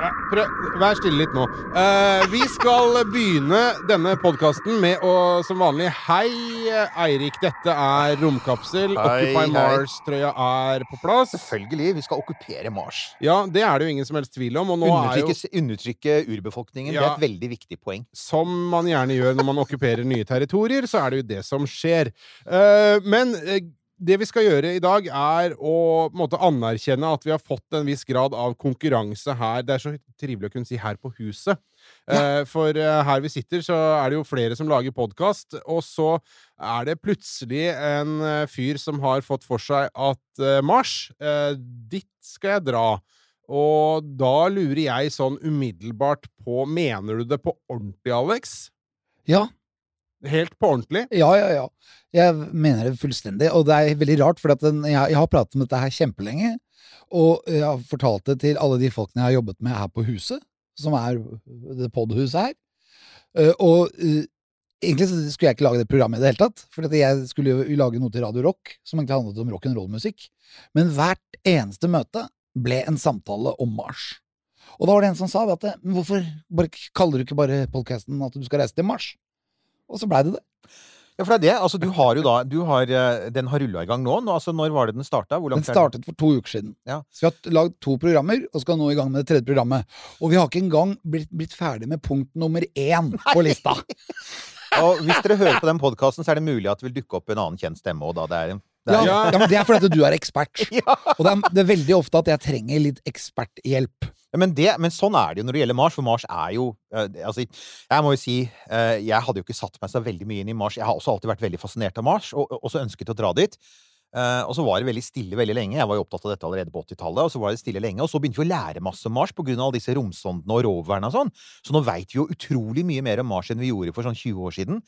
Ja, prøv, vær stille litt nå. Uh, vi skal begynne denne podkasten med å som vanlig Hei, Eirik. Dette er Romkapsel. Hei, Occupy. Mars-trøya er på plass. Selvfølgelig. Vi skal okkupere Mars. Ja, det er det jo ingen som helst tvil om. Og nå er jo, Undertrykke, urbefolkningen. urbefolkningen. Det er et veldig viktig poeng. som man gjerne gjør når man okkuperer nye territorier, så er det jo det som skjer. Uh, men eh, det vi skal gjøre i dag, er å måte, anerkjenne at vi har fått en viss grad av konkurranse her. Det er så trivelig å kunne si 'her på huset'. Eh, for eh, her vi sitter, så er det jo flere som lager podkast, og så er det plutselig en eh, fyr som har fått for seg at Mars, ditt dit skal jeg dra. Og da lurer jeg sånn umiddelbart på Mener du det på ordentlig, Alex? Ja, Helt på ordentlig? ja, ja, ja. Jeg mener det fullstendig, og det er veldig rart, for den, jeg, jeg har pratet om dette her kjempelenge, og jeg har fortalt det til alle de folkene jeg har jobbet med her på huset, som er det podhuset her. Eh, og uh, egentlig skulle jeg ikke lage det programmet i det hele tatt, for jeg skulle jo lage noe til Radio Rock, som egentlig handlet om rock'n'roll-musikk. Men hvert eneste møte ble en samtale om Mars. Og da var det en som sa at hvorfor kaller du ikke bare podcasten at du skal reise til Mars? Og så blei det det. Ja, for det er det. Altså, du har jo da du har, eh, Den har rulla i gang nå. nå altså, når var det den starta? Den startet for to uker siden. Ja. Så vi har lagd to programmer, og skal nå i gang med det tredje programmet. Og vi har ikke engang blitt, blitt ferdig med punkt nummer én på lista. Og hvis dere hører på den podkasten, så er det mulig at det vil dukke opp en annen kjent stemme. Og da det er, det Ja, er, ja, men Det er fordi at du er ekspert. Og det er, det er veldig ofte at jeg trenger litt eksperthjelp. Men, det, men sånn er det jo når det gjelder Mars, for Mars er jo eh, Altså, jeg må jo si eh, Jeg hadde jo ikke satt meg så veldig mye inn i Mars. Jeg har også alltid vært veldig fascinert av Mars, og og også ønsket å dra dit. Uh, og så var det veldig stille veldig lenge. Jeg var jo opptatt av dette allerede på 80-tallet. Og så var det stille lenge, og så begynte vi å lære masse om Mars pga. disse romsondene og roverne og sånn. Så nå veit vi jo utrolig mye mer om Mars enn vi gjorde for sånn 20 år siden.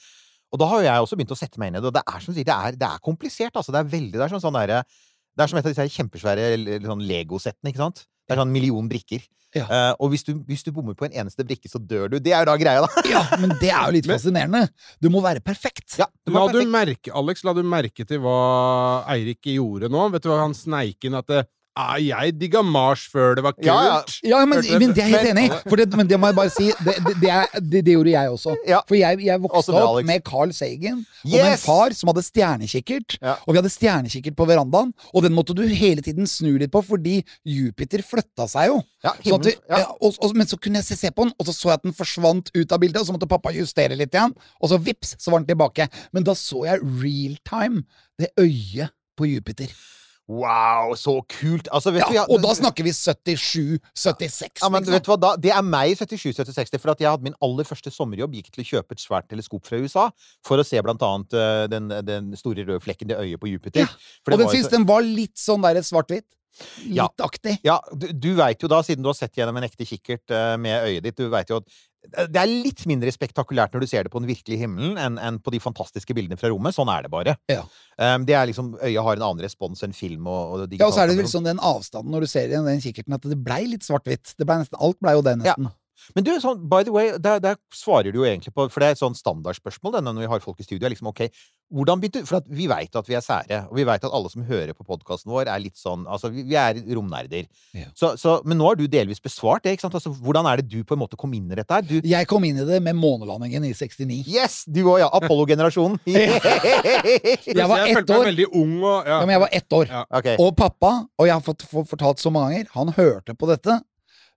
Og da har jo jeg også begynt å sette meg inn i det, og det er som du sier, det er, det er komplisert, altså. Det er veldig Det er som sånn derre Det er som et av disse kjempesvære sånn Lego-settene, ikke sant? Det er sånn en million brikker. Ja. Uh, og hvis du, hvis du bommer på en eneste brikke, så dør du. Det er jo da greia, da. Ja, men det er jo litt fascinerende. Du må være perfekt. Ja, det La perfekt. du merke, Alex, la du merke til hva Eirik gjorde nå? Vet du hva han sneik inn? At det, ah, jeg digga Mars før det var kult. Ja, ja. Ja, men, men det er jeg helt enig i. Det, men det må jeg bare si, det, det, det, er, det, det gjorde jeg også. Ja. For jeg, jeg vokste bra, opp med Carl Sagen og med en far som hadde stjernekikkert. Og vi hadde stjernekikkert på verandaen, og den måtte du hele tiden snu litt på, fordi Jupiter flytta seg jo. Ja, Sånn vi, ja, og, og, men så kunne jeg se, se på den, og så så jeg at den forsvant ut av bildet, og så måtte pappa justere litt igjen, og så vips, så var den tilbake. Men da så jeg real time det øyet på Jupiter. Wow, så kult! Altså, vet Ja, du, jeg- og da snakker vi 77-76. Ja, men liksom. vet du hva da? Det er meg i 77-76. for at jeg hadde min aller første sommerjobb. Gikk til å kjøpe et svært teleskop fra USA for å se blant annet eh, den, den store røde flekken, det øyet på Jupiter. Ja, Og den så- den var litt sånn der svart-hvitt. Ja. Litt aktig. Ja, du, du veit jo da, siden du har sett gjennom en ekte kikkert uh, med øyet ditt, du vet jo at det er litt mindre spektakulært når du ser det på den virkelige himmelen, enn enn på de fantastiske bildene fra rommet. Sånn er det bare. Ja. Um, det er liksom, Øyet har en annen respons enn film og, og Ja, og så er det liksom den avstanden når du ser igjen den kikkerten, at det blei litt svart-hvitt. Alt blei jo det, Ja. Men du, sånn, by the way, der, der svarer du jo egentlig på For det er et sånn standardspørsmål denne når vi har folk i studio. er liksom, ok, hvordan begynte For at vi veit at vi er sære, og vi veit at alle som hører på podkasten vår, er litt sånn Altså, vi, vi er romnerder. Ja. Så, så, men nå har du delvis besvart det, ikke sant? Altså, hvordan er det du på en måte kom inn i dette her? Du Jeg kom inn i det med månelandingen i 69. Yes! Du òg, ja. Apollo-generasjonen. Jeg var jeg ett følte meg år. veldig ung og ja. Ja, men jeg var ett år. Ja. Okay. Og pappa, og jeg har fått fortalt så mange ganger, han hørte på dette,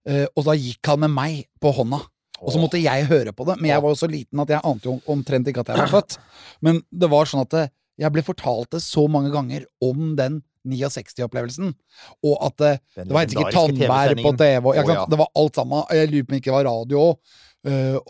og da gikk han med meg på hånda. Og så måtte jeg høre på det, men jeg var jo så liten at jeg ante jo omtrent ikke at jeg var født. Men det var sånn at eh, jeg ble fortalt det så mange ganger om den 69-opplevelsen, og at det, det var helt sikkert tannvær på Å, ja. det var alt sammen. Jeg lurer på om det ikke var radio òg.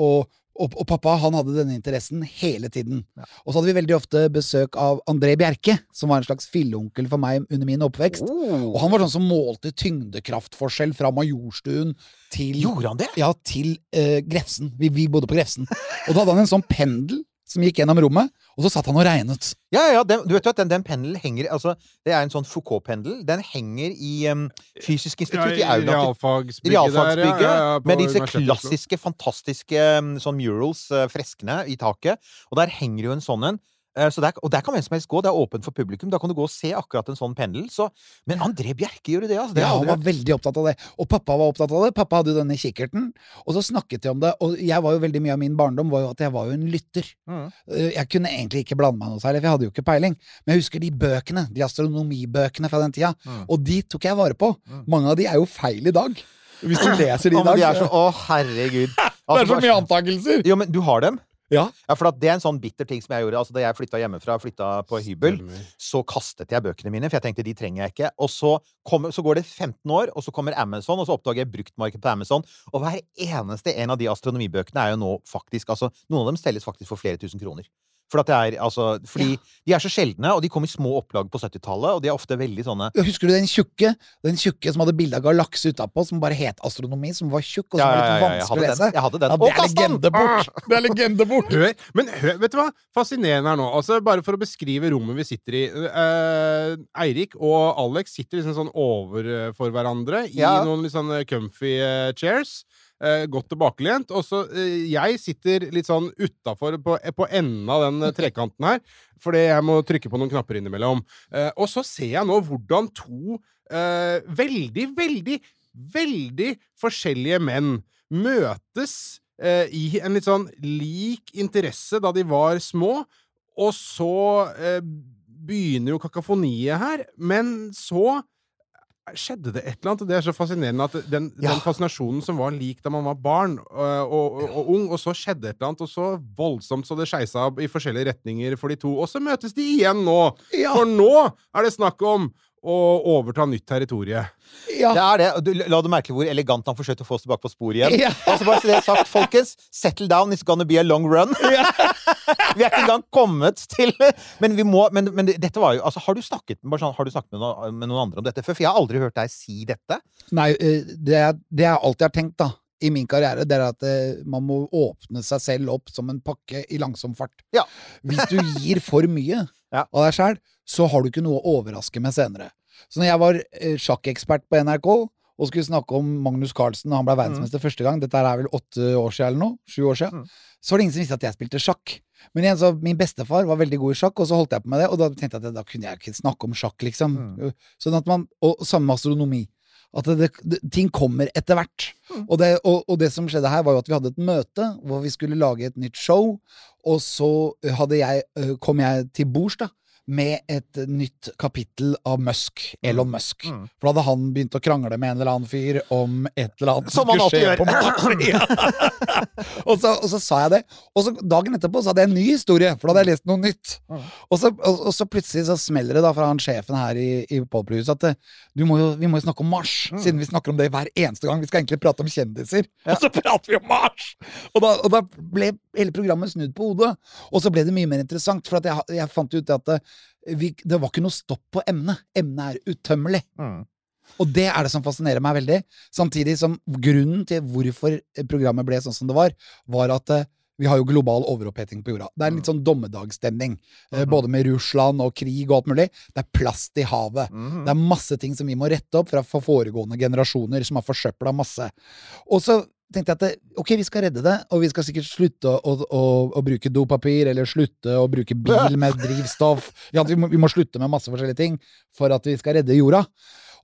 og, og, og pappa han hadde denne interessen hele tiden. Og så hadde vi veldig ofte besøk av André Bjerke, som var en slags filleonkel for meg under min oppvekst. Oh. Og han var sånn som målte tyngdekraftforskjell fra Majorstuen til Gjorde han det? Ja, til uh, Grefsen. Vi, vi bodde på Grefsen. Og da hadde han en sånn pendel som gikk gjennom rommet, og så satt han og regnet. Ja, ja, den, du vet jo at den, den pendelen henger altså, Det er en sånn Foucault-pendel. Den henger i um, Fysisk institutt i Ja, aula til realfagsbygget realfagsbygget der, ja, ja, med disse i klassiske, fantastiske um, sånn murals, uh, freskene, i taket. Og der henger jo en sånn en. Så der, og der kan hvem som helst gå. Det er åpent for publikum. Da kan du gå og se akkurat en sånn pendel. Så, men André Bjerke gjorde det, altså. Det Ja, han var veldig opptatt av det. Og pappa var opptatt av det. Pappa hadde jo denne kikkerten. Og så snakket de om det. Og jeg var jo veldig mye av min barndom var jo at jeg var jo en lytter. Mm. Eh, Jeg kunne egentlig ikke blande meg noe særlig, for jeg hadde jo ikke peiling. Men jeg husker de bøkene, de astronomibøkene fra den tida. Mm. Og de tok jeg vare på. Mange av de er jo feil i dag. Hvis du leser de i dag. å, herregud. det Altså, er så mye antakelser! Jo, men du har dem? Ja. Ja, for det er en sånn bitter ting som jeg gjorde. Altså, da jeg flytta hjemmefra, flytta på hybel, Stemmer. så kastet jeg bøkene mine, for jeg tenkte de trenger jeg ikke. Og så, kommer, så går det 15 år, og så kommer Amazon, og så oppdager jeg bruktmarked på Amazon. Og hver eneste en av de astronomibøkene er jo nå faktisk altså, Noen av dem selges faktisk for flere tusen kroner. For er, altså, fordi de er så sjeldne, og de kom i små opplag på 70-tallet, og de er ofte veldig sånne Husker du den tjukke Den tjukke som hadde bilde av galakse utapå, som bare het astronomi, som var tjukk, og som var litt vanskelig å lese? den. Jeg hadde den. Ja, det er legendebok. bort! Det er legendebok! Hør, men hør, vet du hva? Fascinerende her nå. Altså, bare for å beskrive rommet vi sitter i. Uh, Eirik og Alex sitter liksom sånn overfor hverandre i Ja. noen litt sånn comfy uh, chairs. Eh, godt tilbakelent. Og så eh, jeg sitter litt sånn utafor, på, på enden av den eh, trekanten her, fordi jeg må trykke på noen knapper innimellom. Eh, og så ser jeg nå hvordan to eh, veldig, veldig, veldig forskjellige menn møtes eh, i en litt sånn lik interesse da de var små, og så eh, begynner jo kakafoniet her, men så skjedde det et eller annet, det er så fascinerende at den, Ja. den fascinasjonen som var lik da man var barn øh, og, og, og ung, og så skjedde et eller annet, og så voldsomt så det skeisa i forskjellige retninger for de to, og så møtes de igjen nå! Ja. For nå er det snakk om å overta nytt territorium. Ja. Det er det. Du, la du merke hvor elegant han forsøkte å få oss tilbake på sporet igjen? Ja. Altså bare så det er sagt, folkens. Settle down, it's gonna be a long run. vi er ikke engang kommet til Men vi må Men, men dette var jo Altså, har du snakket, bare sånn, har du snakket med, noen, med noen andre om dette før? For jeg har aldri hørt deg si dette. Nei, eh, det, er- alt jeg har tenkt, da, i min karriere, det er at eh, man må åpne seg selv opp som en pakke i langsom fart. Ja. Hvis du gir for mye Ja. av deg sjæl, så har du ikke noe å overraske med senere. Så når jeg var eh, sjakkekspert på NRK og skulle snakke om Magnus Carlsen da han ble verdensmester første gang, dette er vel åtte år siden eller noe, sju år siden, Mm. så var det ingen som visste at jeg spilte sjakk. Men igjen, så min bestefar var veldig god i sjakk, og så holdt jeg på med det, og da tenkte jeg at da kunne jeg ikke snakke om sjakk, liksom. Mm. Sånn at man, og samme med astronomi. At det, det, ting kommer etter hvert. Mm. Og, det, og, og det som skjedde her, var jo at vi hadde et møte hvor vi skulle lage et nytt show. Og så hadde jeg, øh, kom jeg til bords da, med et nytt kapittel av Musk. Elon Musk. Mm. For da hadde han begynt å krangle med en eller annen fyr om et eller annet Som han alltid gjør. på. Ja. og, så, og så sa jeg det. Og så dagen etterpå så hadde jeg en ny historie, for da hadde jeg lest noe nytt. Mm. Og så, og, og så plutselig så smeller det da fra han sjefen her i, i Podplus at eh, du må jo, vi må jo snakke om Mars, Mm. siden vi snakker om det hver eneste gang. Vi skal egentlig prate om kjendiser, og så prater vi om Mars! Og da, da ble hele programmet snudd på hodet. Og så ble det mye mer interessant, for at jeg, jeg fant ut at eh, vi, det var ikke noe stopp på emnet. Emnet er utømmelig. Mm. Og det er det som fascinerer meg veldig. Samtidig som grunnen til hvorfor programmet ble sånn som det var, var at eh, vi har jo global overoppheting på jorda. Det er en litt sånn dommedagsstemning. eh, Både med Russland og krig og alt mulig. Det er plast i havet. Mhm. Det er masse ting som vi må rette opp fra foregående generasjoner som har forsøpla masse. Og så tenkte jeg at det, ok, vi skal redde det, og vi skal sikkert slutte å, å, å bruke dopapir, eller slutte å bruke bil med drivstoff. Ja, vi, må, vi må slutte med masse forskjellige ting for at vi skal redde jorda.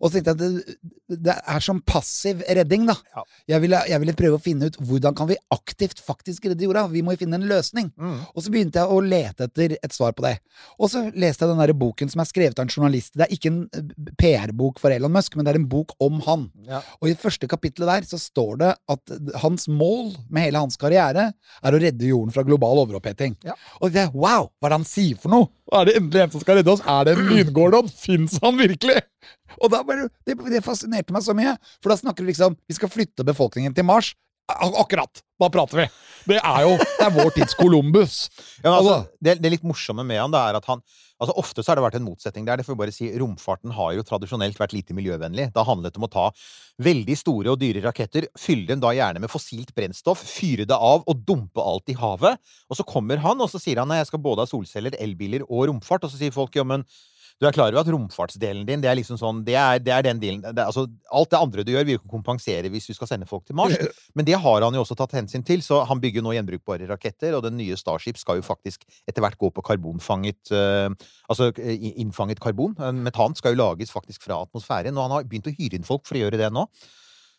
Og så tenkte jeg at det, det er som passiv redding, da. Ja. Jeg, ville, jeg ville prøve å finne ut hvordan kan vi aktivt faktisk redde jorda. Vi må jo finne en løsning. Mm. Og så begynte jeg å lete etter et svar på det. Og så leste jeg den der boken som er skrevet av en journalist. Det er ikke en eh, PR-bok for Elon Musk, men det er en bok om han. Ja. Og i første kapittelet der så står det at hans mål med hele hans karriere er å redde jorden fra global overoppheting. Ja. Og det, wow, hva er det han sier for noe? Er det endelig en som skal redde oss? Er det en Lyngårdon? Fins han virkelig? Og bare, det, det fascinerte meg så mye, for da snakker du liksom Vi skal flytte befolkningen til Mars. Ak akkurat! Da prater vi! Det er jo det er vår tids Columbus. Ja, Altså- det, det litt morsomme med han, det er at han altså Ofte så har det vært en motsetning der. Det får vi bare si, Romfarten har jo tradisjonelt vært lite miljøvennlig. Da handlet det om å ta veldig store og dyre raketter, fylle dem da gjerne med fossilt brennstoff, fyre det av og dumpe alt i havet. Og så kommer han, og så sier han nei, jeg skal både ha solceller, elbiler og romfart. Og så sier folk jo, men du er klar over at romfartsdelen din, det er liksom sånn Det er, det er den delen det er, altså, Alt det andre du gjør, vil ikke kompensere hvis du skal sende folk til Mars. Men det har han jo også tatt hensyn til, så han bygger nå gjenbrukbare raketter, og den nye Starship skal jo faktisk etter hvert gå på karbonfanget uh, Altså innfanget karbon. Eh, Metan skal jo lages faktisk fra atmosfæren, og han har begynt å hyre inn folk for å gjøre det nå.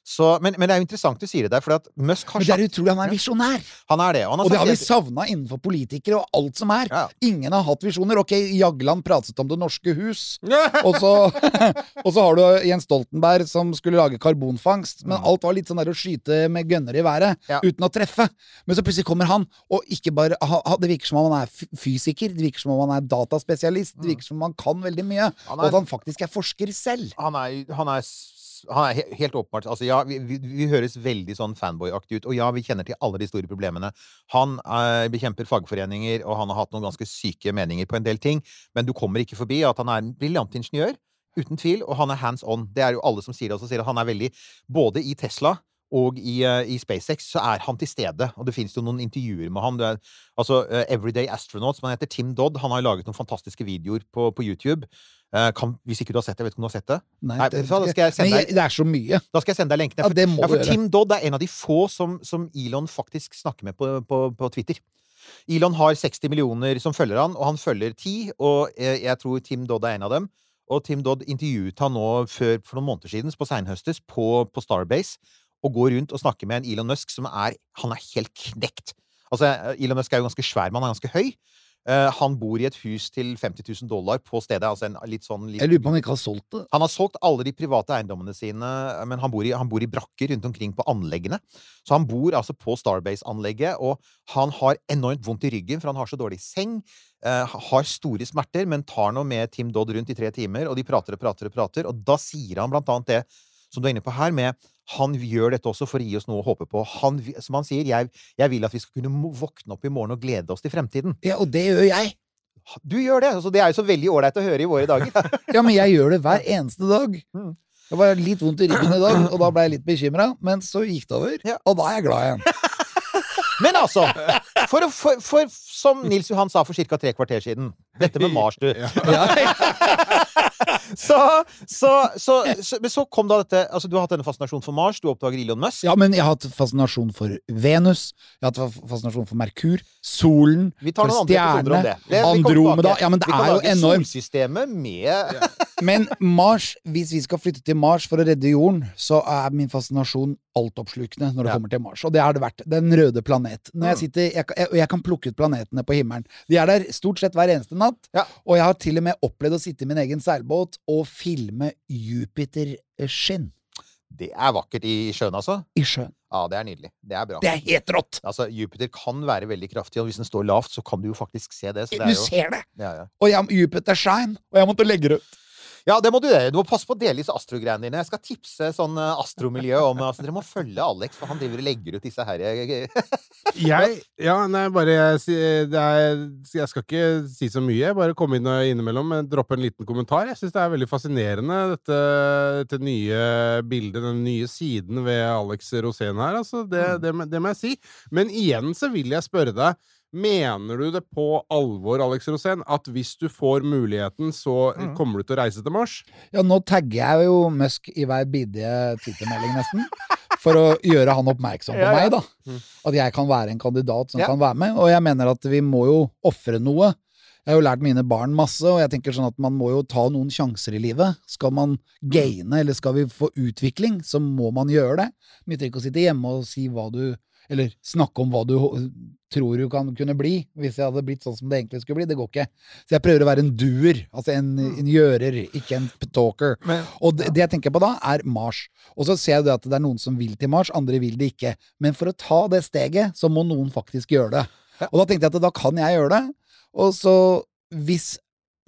Så, men, men det er jo interessant du sier det der, for at Musk har Men det er utrolig, han er visjonær! Han er det. Og, han har Og det har vi savna innenfor politikere og alt som er. Ja. Ingen har hatt visjoner. Ok, Jagland pratet om Det norske hus. Og så, og så har du Jens Stoltenberg som skulle lage karbonfangst. Men alt var litt sånn der å skyte med gønner i været Mm. Ja. uten å treffe. Men så plutselig kommer han, og ikke bare Det virker som om han er fysiker, det virker som om han er dataspesialist, det virker som om han kan veldig mye. er, Og at han faktisk er forsker selv. han er, han er, han er helt åpenbart altså ja, vi, vi, vi høres veldig sånn fanboy-aktig ut, og ja, vi kjenner til alle de store problemene. Han er, bekjemper fagforeninger, og han har hatt noen ganske syke meninger på en del ting, men du kommer ikke forbi at han er en briljant ingeniør, uten tvil, og han er hands on. Det er jo alle som sier det, også, sier at han er veldig Både i Tesla og i, eh, i SpaceX så er han til stede, og det finnes jo noen intervjuer med han. Det er, altså eh, Everyday Astronaut, som han heter, Tim Dodd, han har jo laget noen fantastiske videoer på, på YouTube. Eh, kan, hvis ikke du har sett det, jeg vet ikke om du har sett det? Nei, Nei, det, jeg det er så mye. Da skal jeg sende deg lenken. Ja, det må ja, for. Tim Dodd er en av de få som, som Elon faktisk snakker med på, på, på Twitter. Elon har 60 millioner som følger han, og han følger 10, og jeg, jeg tror Tim Dodd er en av dem. Og Tim Dodd intervjuet han nå før, for noen måneder siden, på seinhøstes, på, på Starbase, og går rundt og snakker med en Elon Musk som er Han er helt knekt. Altså, Elon Musk er jo ganske svær, men han er ganske høy. Uh, han bor i et hus til 50 000 dollar på stedet. Altså en litt sånn litt, Jeg lurer på om han ikke har solgt det. han har solgt alle de private eiendommene sine, men han bor i, han bor i brakker rundt omkring på anleggene. Så han bor altså på Starbase-anlegget, og han har enormt vondt i ryggen, for han har så dårlig seng. Uh, har store smerter, men tar nå med Tim Dodd rundt i tre timer, og de prater og prater og prater. Og da sier han blant annet det som du er inne på her, med han gjør dette også for å gi oss noe å håpe på. Han, som han sier, jeg, jeg vil at vi skal kunne våkne opp i morgen og glede oss til fremtiden. Ja, og det gjør jeg. Du gjør det! Altså, det er jo så veldig ålreit å høre i våre dager. Ja, men jeg gjør det hver eneste dag. Mm. Det var litt vondt i ryggen i dag, og da ble jeg litt bekymra, men så gikk det over. Ja. Og da er jeg glad igjen. Men altså, for, for, for, som Nils Johan sa for ca. tre kvarter siden Dette med Mars, du. Så, så, så, så, men så kom da dette altså Du har hatt denne fascinasjonen for Mars, du oppdager Elon Musk. Ja, men jeg har hatt fascinasjon for Venus, jeg har hatt fa- fascinasjon for Merkur, solen, Vi tar for episoder det. det. Andromeda. Ja, men det er jo enormt. Solsystemet med Men Mars, hvis vi skal flytte til Mars for å redde jorden, så er min fascinasjon altoppslukende når det Ja. kommer til Mars. Og det har det vært. Den røde planet. Når jeg Mm. sitter, jeg, jeg, jeg kan plukke ut planetene på himmelen. De er der stort sett hver eneste natt. Ja. Og jeg har til og med opplevd å sitte i min egen seilbåt og filme Jupiter-skinn Det er vakkert i sjøen, altså. i sjøen. Ja, det er nydelig. Det er bra. Det er helt rått! Altså, Jupiter kan være veldig kraftig, og hvis den står lavt, så kan du jo faktisk se det. Så det Du er jo, ser det! ja, ja. Og jeg, Jupiter shine, og jeg måtte legge det ut. Ja, det må du gjøre. Du må passe på å dele disse astrogreiene dine. Jeg skal tipse sånn eh, astromiljø om altså, Dere må følge Alex, for han driver og legger ut disse her eh, Jeg Ja, nei, bare jeg, det er, jeg skal ikke si så mye. Jeg bare komme inn og innimellom droppe en liten kommentar. Jeg syns det er veldig fascinerende, dette, dette nye bildet, den nye siden ved Alex Rosén her. Altså, det, Mm. det, det må jeg si. Men igjen så vil jeg spørre deg. Mener du det på alvor, Alex Rosén, at hvis du får muligheten, så Mm. kommer du til å reise til Mars? Ja, nå tagger jeg jo Musk i hver bidige Twitter-melding, nesten. For å gjøre han oppmerksom på Ja, ja. meg, da. At jeg kan være en kandidat som Ja. kan være med. Og jeg mener at vi må jo ofre noe. Jeg har jo lært mine barn masse, og jeg tenker sånn at man må jo ta noen sjanser i livet. Skal man gaine, eller skal vi få utvikling, så må man gjøre det. Nytter ikke å sitte hjemme og si hva du Eller snakke om hva du tror du kan kunne bli, hvis jeg hadde blitt sånn som det egentlig skulle bli. Det går ikke. Så jeg prøver å være en doer, altså en, en gjører, ikke en talker. Men- Og det, det jeg tenker på da, er Mars. Og så ser jeg det at det er noen som vil til Mars, andre vil det ikke. Men for å ta det steget, så må noen faktisk gjøre det. Og da tenkte jeg at da kan jeg gjøre det. Og så, hvis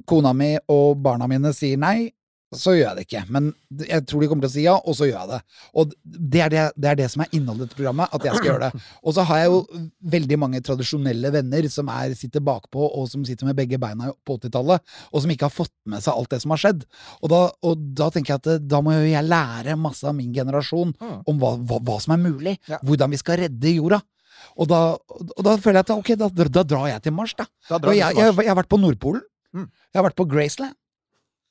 kona mi og barna mine sier nei, så gjør jeg det ikke. Men jeg tror de kommer til å si ja, og så gjør jeg det. Og det er det, det, er det som er innholdet i dette programmet, at jeg skal gjøre det. Og så har jeg jo veldig mange tradisjonelle venner som er, sitter bakpå, og som sitter med begge beina på 80-tallet, og som ikke har fått med seg alt det som har skjedd. Og da, og da tenker jeg at eh, da må jo jeg lære masse av min generasjon om hva, hva, hva som er mulig. Ja. Hvordan vi skal redde jorda. Og da, og da føler jeg at ok, da, da drar jeg til Mars, da. Da du jeg, jeg, jeg har vært på Nordpolen. Mm. Jeg har vært på Graceland.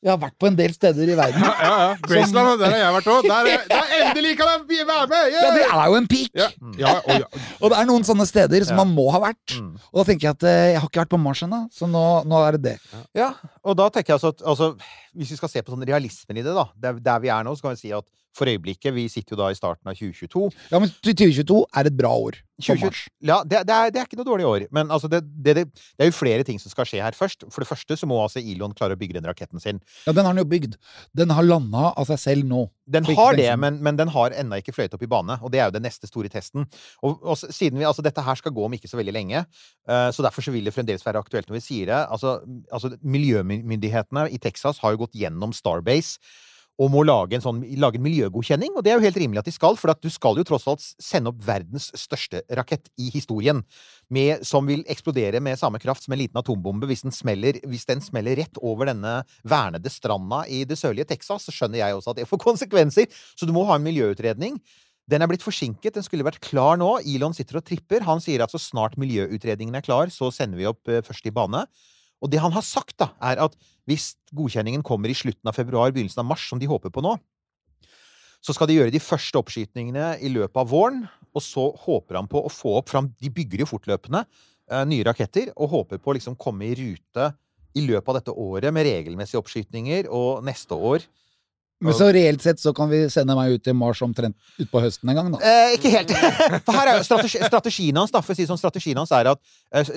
Jeg har vært på en del steder i verden. Ja, ja. Graceland, der har jeg vært òg. Der, er- der endelig kan jeg være med! Ja, det er jo en peak! Ja, ja, og ja. Og det er noen sånne steder som Ja. man må ha vært. Mm. Og da tenker jeg at eh, jeg har ikke vært på Mars ennå, så nå, nå er det det. Ja, og da tenker jeg altså at altså, Hvis vi skal se på sånn realismen i det, da, der, der vi er nå, så kan vi si at for øyeblikket Vi sitter jo da i starten av 2022. Ja, men 2022 er et bra år 2020 Mars. Ja, det, det, er, det er ikke noe dårlig år. Men altså, det, det, er jo flere ting som skal skje her først. For det første så må altså Elon klare å bygge den raketten sin. Ja, den har den jo bygd. Den har landa av seg selv nå. Den har det, men, men den har ennå ikke fløyet opp i bane. Og det er jo den neste store testen. Og, og siden vi, altså Dette her skal gå om ikke så veldig lenge, uh, så derfor så vil det fremdeles være aktuelt når vi sier det. Altså, altså Miljømyndighetene i Texas har jo gått gjennom Starbase og må lage en, sånn, lage en miljøgodkjenning. Og det er jo helt rimelig at de skal, for du skal jo tross alt sende opp verdens største rakett i historien. Med, som vil eksplodere med samme kraft som en liten atombombe. Hvis den, smeller, hvis den smeller rett over denne vernede stranda i det sørlige Texas, så skjønner jeg også at det får konsekvenser. Så du må ha en miljøutredning. Den er blitt forsinket. Den skulle vært klar nå. Elon sitter og tripper. Han sier at så snart miljøutredningen er klar, så sender vi opp eh, først i bane. Og det han har sagt, da, er at hvis godkjenningen kommer i slutten av februar, begynnelsen av mars, som de håper på nå, så skal de gjøre de første oppskytningene i løpet av våren. Og så håper han på å få opp fram De bygger jo fortløpende eh, nye raketter, og håper på å liksom komme i rute i løpet av dette året med regelmessige oppskytninger, og neste år Men så reelt sett så kan vi sende meg ut til Mars omtrent utpå høsten en gang, da. Eh, ikke helt. For her er jo strategi, strategien hans, da, for å si sånn, strategien hans er at eh,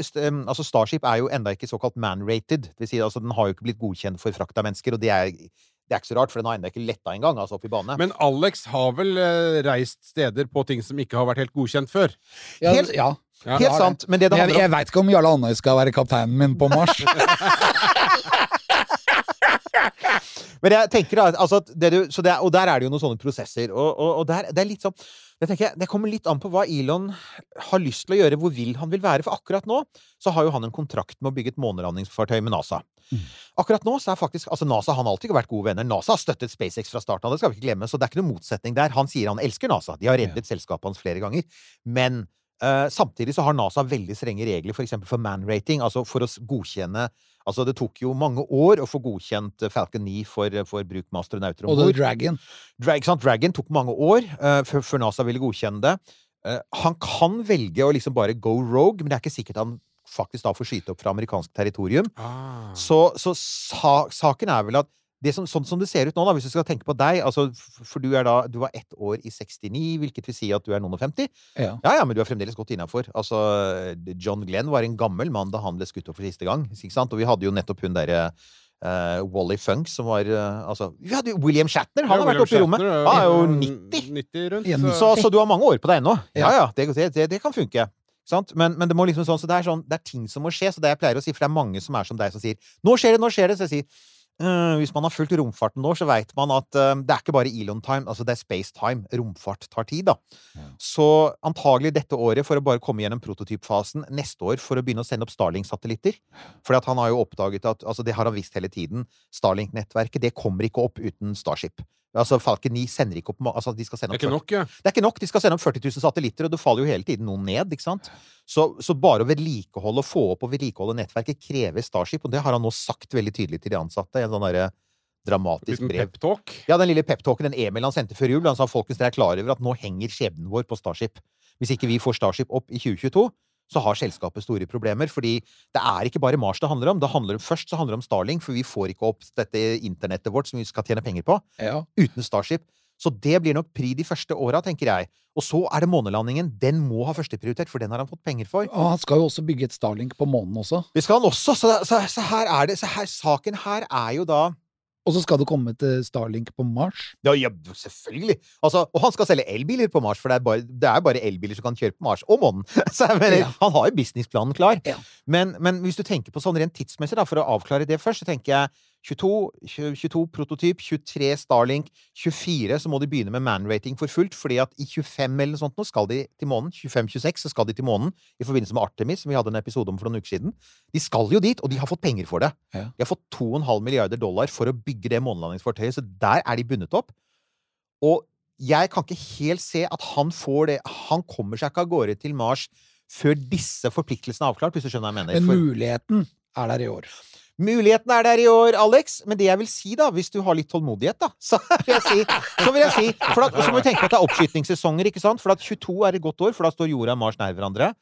altså Starship er jo enda ikke såkalt man-rated. Det vil si, altså, den har jo ikke blitt godkjent for frakt av mennesker, og det er, det er ikke så rart, for den har ennå ikke letta engang, altså opp i bane. Men Alex har vel eh, reist steder på ting som ikke har vært helt godkjent før? Ja, helt- ja. Ja. Helt sant. Men det det jeg, handler om jeg veit ikke om Jarle Andøy skal være kapteinen min på Mars. Men jeg tenker da, altså det du, så det Og der er det jo noen sånne prosesser. Og, og, og der, det er litt sånn jeg tenker, Det kommer litt an på hva Elon har lyst til å gjøre, hvor vil han vil være. For akkurat nå så har jo han en kontrakt med å bygge et månelandingsfartøy med NASA. Akkurat nå så er faktisk altså NASA han har alltid vært gode venner. NASA har støttet SpaceX fra starten av, det skal vi ikke glemme. Så det er ikke noen motsetning der. Han sier han elsker NASA. De har reddet selskapet hans flere ganger. Men eh, samtidig så har NASA veldig strenge regler, for eksempel for man-rating. Altså for å godkjenne Altså det tok jo mange år å få godkjent eh, Falcon 9 for, for bruk med astronauter om Og Dragon. Drag, sant? Dragon tok mange år uh, før, før NASA ville godkjenne det. Uh, han kan velge å liksom bare go rogue, men det er ikke sikkert han faktisk da får skyte opp fra amerikansk territorium. Ah. Så, så sa, saken er vel at som, sånn som det ser ut nå, da, hvis du skal tenke på deg altså, For du er da Du var ett år i 69, hvilket vil si at du er noen og 50. Ja. Ja, ja, men du er fremdeles godt innafor. Altså, John Glenn var en gammel mann da han ble skutt opp for siste gang. Og vi hadde jo nettopp hun derre uh, Wally Funk, som var uh, Altså, vi hadde jo William Shatner! Han har vært oppe i rommet! Han er jo 90! 90 rundt. Så- Så, så du har mange år på deg ennå? Ja Ja. ja, det, det, det, det kan funke. Sant? Men, men det må liksom sånn, så det er sånn, det er ting som må skje. Så det jeg pleier å si, for det er mange som er som deg, som sier 'nå skjer det', 'nå skjer det'. Så jeg sier «Øh, hvis man har fulgt romfarten nå, så veit man at øh, det er ikke bare Elon-time, altså det er space-time. Romfart tar tid, da. Så antagelig dette året for å bare komme gjennom prototypfasen, neste år for å begynne å sende opp Starlink-satellitter. For han har jo oppdaget at altså det har han visst hele tiden. Starlink-nettverket det kommer ikke opp uten Starship. Altså Falcon 9 sender ikke opp altså de skal sende Det er opp ikke nok, ja. det er ikke nok. De skal sende opp 40 000 satellitter, og det faller jo hele tiden noen ned. ikke sant? Så, så bare å vedlikeholde og få opp og vedlikeholde nettverket krever Starship, og det har han nå sagt veldig tydelig til de ansatte en sånn der, dramatisk Liten brev. peptalk. Ja, den lille peptalken, den Emil han sendte før jul, han sa folkens, dere er klar over at nå henger skjebnen vår på Starship. Hvis ikke vi får Starship opp i 2022, så har selskapet store problemer, fordi det er ikke bare Mars det handler om. Det handler først så handler det om Starling, for vi får ikke opp dette internettet vårt som vi skal tjene penger på Ja. uten Starship. Så det blir nok pri de første åra, tenker jeg. Og så er det månelandingen. Den må ha førsteprioritet, for den har han fått penger for. Og han skal jo også bygge et Starlink på månen også. Det skal han også, så, så, så her er det så her, Saken her er jo da Og så skal det komme eh, Starlink på Mars. Ja, ja selvfølgelig! Altså, og han skal selge elbiler på Mars, for det er bare, det er bare elbiler som kan kjøre på Mars. Og månen! Så mener, Ja. han har jo businessplanen klar. Ja. Men, men hvis du tenker på sånn rent tidsmessig, da, for å avklare det først, så tenker jeg 22, 22 prototyp, 23 Starlink, 24 så må de begynne med man-rating for fullt, fordi at i 25 eller noe sånt nå skal de til månen. 25-26 så skal de til månen i forbindelse med Artemis, som vi hadde en episode om for noen uker siden. De skal jo dit, og de har fått penger for det. Ja. De har fått 2,5 milliarder dollar for å bygge det månelandingsfartøyet, så der er de bundet opp. Og jeg kan ikke helt se at han får det Han kommer seg ikke av gårde til Mars før disse forpliktelsene er avklart, hvis du skjønner hva jeg mener. Men muligheten er der i år. Muligheten er der i år, Alex, men det jeg vil si, da, hvis du har litt tålmodighet, da, så vil jeg si, så vil jeg si for da, Så må vi tenke på at det er oppskytingssesonger, ikke sant? For at 22 er et godt år, for da står jorda og Mars nær hverandre.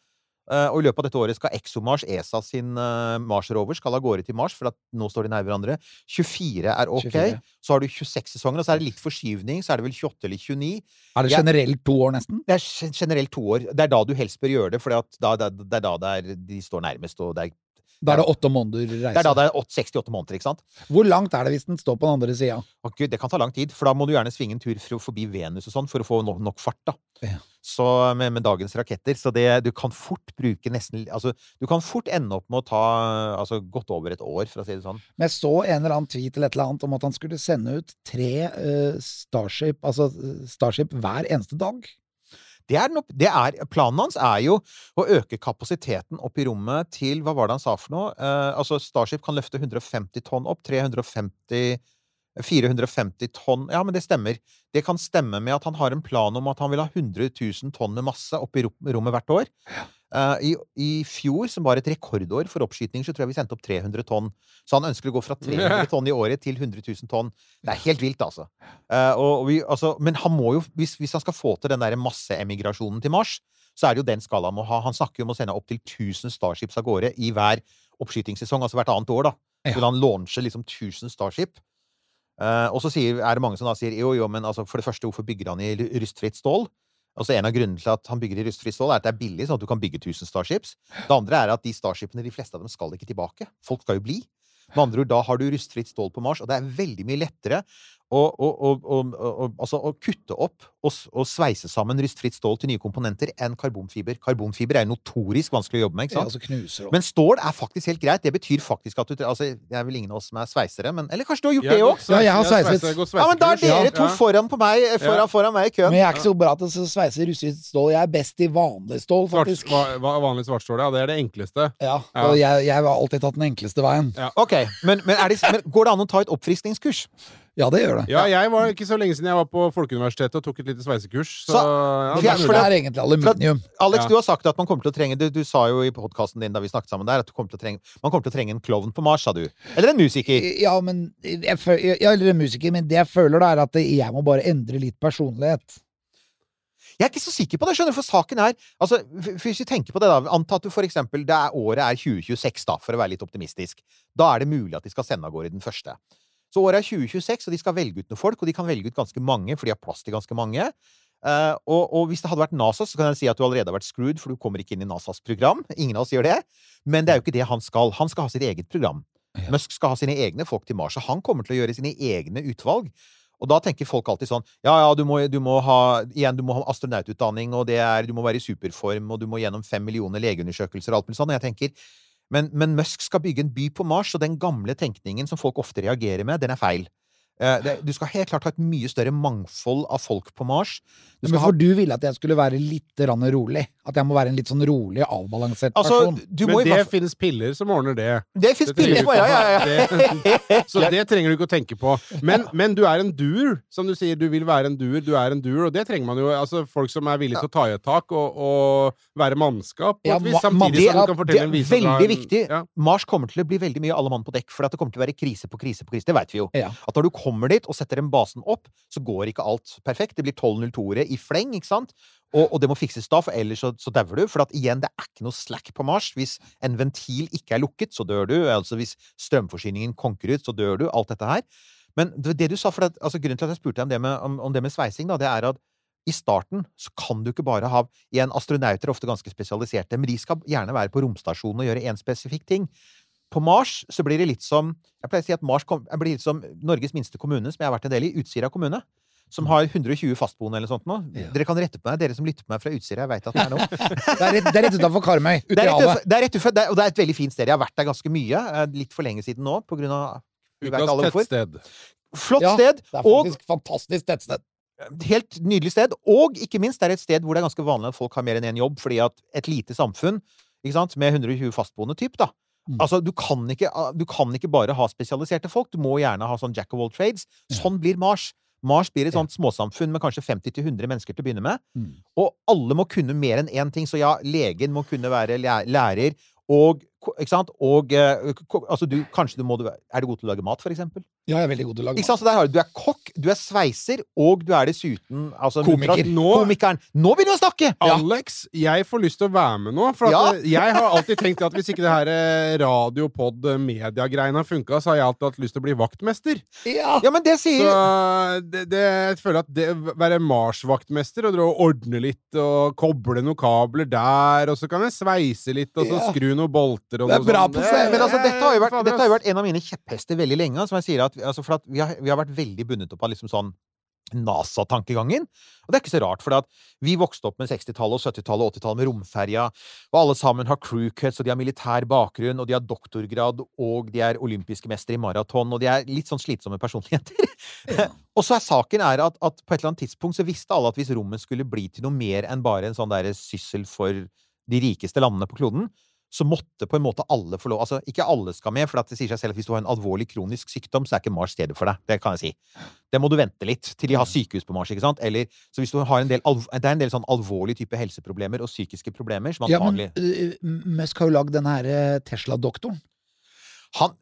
Eh, og i løpet av dette året skal ExoMars, ESA sin uh, Mars-rover, skal av gårde til Mars, for at nå står de nær hverandre. 24 er ok. 24. Så har du 26 sesonger, og så er det litt forskyvning, så er det vel 28 eller 29. Er det generelt to år, nesten? Det er generelt to år. Det er da du helst bør gjøre det, for da, det er da det er, de står nærmest, og det er, Da er det åtte måneder det er da det er 68 måneder, ikke sant? Hvor langt er det hvis den står på den andre sida? Å gud, det kan ta lang tid, for da må du gjerne svinge en tur forbi Venus og sånn for å få nok, nok fart, da. Ja. Så med, med dagens raketter. Så det, du kan fort bruke nesten Altså, du kan fort ende opp med å ta altså, godt over et år, for å si det sånn. Men jeg så en eller annen tweet eller et eller annet om at han skulle sende ut tre uh, Starship, altså eh, Starship hver eneste dag. Det er, noe- det er, planen hans er jo å øke kapasiteten opp i rommet til Hva var det han sa for noe? Eh, altså, Starship kan løfte 150 tonn opp. 350 450 tonn Ja, men det stemmer. Det kan stemme med at han har en plan om at han vil ha 100 000 tonn med masse opp i rommet hvert år. Eh, i, I fjor, som var et rekordår for oppskyting, så tror jeg vi sendte opp 300 tonn. Så han ønsker å gå fra 300 tonn i året til 100 000 tonn. Det er helt vilt, altså. Eh, vi, altså men han må jo, hvis, hvis han skal få til den der masseemigrasjonen til Mars, så er det jo den skalaen han må ha. Han snakker jo om å sende opptil 1000 Starships av gårde i hver oppskytingssesong, altså hvert annet år, da. Ja. Vil han launche liksom 1000 Starship? Uh, og så sier, er det mange som da sier jo, jo, men altså, for det første, hvorfor bygger han i rustfritt stål? Altså En av grunnene til at han bygger i rustfritt stål, er at det er billig, sånn at du kan bygge 1000 Starships. Det andre er at de Starshipene, de fleste av dem, skal ikke tilbake. Folk skal jo bli. Med andre ord, da har du rustfritt stål på Mars, og det er veldig mye lettere og, og, å, å, altså å kutte opp og, og sveise sammen rustfritt stål til nye komponenter enn karbonfiber. Karbonfiber er notorisk vanskelig å jobbe med. ikke Ja, altså. Men stål er faktisk helt greit. Det betyr faktisk at du altså, Det er vel ingen av oss som er sveisere, men Eller kanskje du har gjort det òg? Ja, jeg har sveiset. Ja, men da er dere to foran på meg, foran, foran meg i køen. Men jeg er ikke så bra til å sveise rustfritt stål. Jeg er best i vanlig stål, faktisk. Svart, va- vanlig svartstål, ja. Det er det enkleste. Ja, Ja. og jeg, jeg har alltid tatt den enkleste veien. Ok, men, men, er det, men går det an å ta et oppfriskningskurs? Ja, det gjør det. Ja, jeg var ikke så lenge siden jeg var på Folkeuniversitetet og tok et lite sveisekurs. Så, Så- ja, det er det er egentlig aluminium. Alex, Ja. du har sagt at man kommer til å trenge Du, du sa jo i podkasten din da vi snakket sammen der, at du kommer til å trenge, man kommer til å trenge en klovn på Mars, sa du. Eller en musiker. Ja, men jeg, føl- ja, eller en musiker, men det jeg føler da, er at jeg må bare endre litt personlighet. Jeg er ikke så sikker på det, skjønner du, for saken er altså, Hvis vi tenker på det, da. Anta at du for eksempel det er, Året er 2026, da, for å være litt optimistisk. Da er det mulig at de skal sende av gårde den første. Så året er 2026, og de skal velge ut noen folk, og de kan velge ut ganske mange, for de har plass til ganske mange. Uh, og, og hvis det hadde vært NASA, så kan jeg si at du allerede har vært screwed, for du kommer ikke inn i NASAs program. Ingen av oss gjør det. Men det er jo ikke det han skal. Han skal ha sitt eget program. Ja. Musk skal ha sine egne folk til Mars, og han kommer til å gjøre sine egne utvalg. Og da tenker folk alltid sånn Ja, ja, du må, du må ha Igjen, du må ha astronaututdanning, og det er, du må være i superform, og du må gjennom fem millioner legeundersøkelser og alt mulig sånn. Og jeg tenker men, men Musk skal bygge en by på Mars, og den gamle tenkningen som folk ofte reagerer med, den er feil. Eh, du skal helt klart ha et mye større mangfold av folk på Mars. Du Men skal ha du ville at jeg skulle være litt rolig. At jeg må være en litt sånn rolig, avbalansert Altså, person. du må Men det finnes piller som ordner det. Det finnes Det ikke ja, ja, ja. Det- Så det trenger du ikke å tenke på. Men, men du er en doer, som du sier. Du vil være en doer. Du er en doer, og det trenger man jo. Altså, folk som er villige til å ta i et tak og, og være mannskap. på et vis, samtidig som du kan fortelle en vise Det er veldig en- viktig. Ja. Mars kommer til å bli veldig mye alle mann på dekk, for at det kommer til å være krise på krise på krise. Det veit vi jo. Ja. At når du kommer dit og setter den basen opp, så går ikke alt perfekt. Det blir 12.02-ere i fleng, ikke sant? Og, og det må fikses da, for ellers så, så dauer du. For at igjen, det er ikke noe slack på Mars. Hvis en ventil ikke er lukket, så dør du. Altså hvis strømforsyningen konker ut, så dør du. Alt dette her. Men det, det du sa, for at, altså grunnen til at jeg spurte deg om det med, om, om det med sveising, da, det er at i starten så kan du ikke bare ha Igjen, astronauter er ofte ganske spesialiserte, men de skal gjerne være på romstasjonen og gjøre én spesifikk ting. På Mars så blir det litt som Jeg pleier å si at Mars kom, blir litt som Norges minste kommune, som jeg har vært en del i, Utsira kommune. Som har 120 fastboende eller sånt nå. Ja. Dere kan rette på meg, dere som lytter på meg fra Utsira. Jeg vet at det er noe. Det er rett, det er rett utafor Karmøy. Ute i er havet. det er rett utenfor, og det er et veldig fint sted. Jeg har vært der ganske mye. eh, Litt for lenge siden nå, på grunn av Vi vet Ukas alle hvorfor. tettsted. Flott Ja, sted, Det er og fantastisk tettsted. helt nydelig sted. Og ikke minst, det er et sted hvor det er ganske vanlig at folk har mer enn én jobb, fordi at et lite samfunn ikke sant, med 120 fastboende typ, da. Mm. Altså, du kan, ikke, du kan ikke bare ha spesialiserte folk, du må gjerne ha sånn jack of all trades. Sånn blir Mars. Mars blir et sånt småsamfunn med kanskje 50-100 mennesker til å begynne med. Mm. Og alle må kunne mer enn én ting. Så ja, legen må kunne være lærer, og Ikke sant? Og eh, altså, du, kanskje du må Er du god til å lage mat, for eksempel? Ja, jeg er veldig god til å lage Ikke sant? Så der har du, du er kokk, du er sveiser, og du er dessuten altså, Komiker. Nå, komikeren. Nå begynner vi å snakke! Alex, jeg får lyst til å være med nå. For at Ja. eh, jeg har alltid tenkt at hvis ikke det her eh, radio, pod, eh, media-greiene har funka, så har jeg alltid hatt lyst til å bli vaktmester. Ja! Ja, men det sier Så det, det, jeg føler at det være Mars-vaktmester og dra og ordne litt og koble noen kabler der, og så kan jeg sveise litt, og så Ja. skru noen bolter og Det er bra sånt. på Det- seg, men altså, dette har jo vært, dette har jo vært en av mine kjepphester veldig lenge. Som jeg sier at, altså, for at vi, har, vi har vært veldig bundet opp av liksom sånn NASA-tankegangen. Og det er ikke så rart, for at vi vokste opp med 60-tallet, og 70-tallet og 80-tallet med romferja, og alle sammen har crew cuts, og de har militær bakgrunn, og de har doktorgrad, og de er olympiske mestere i maraton, og de er litt sånn slitsomme personligheter. og så er saken er at, at på et eller annet tidspunkt så visste alle at hvis rommet skulle bli til noe mer enn bare en sånn derre syssel for de rikeste landene på kloden, så måtte på en måte alle få lov Altså, ikke alle skal med, for at det sier seg selv at hvis du har en alvorlig kronisk sykdom, så er ikke Mars stedet for deg. Det kan jeg si. Det må du vente litt til de har sykehus på Mars, ikke sant? Eller, så hvis du har en del Det er en del sånn alvorlige type helseproblemer og psykiske problemer som Ja, men uh, Musk har jo lagd denne her uh, Tesla-doktoren. han,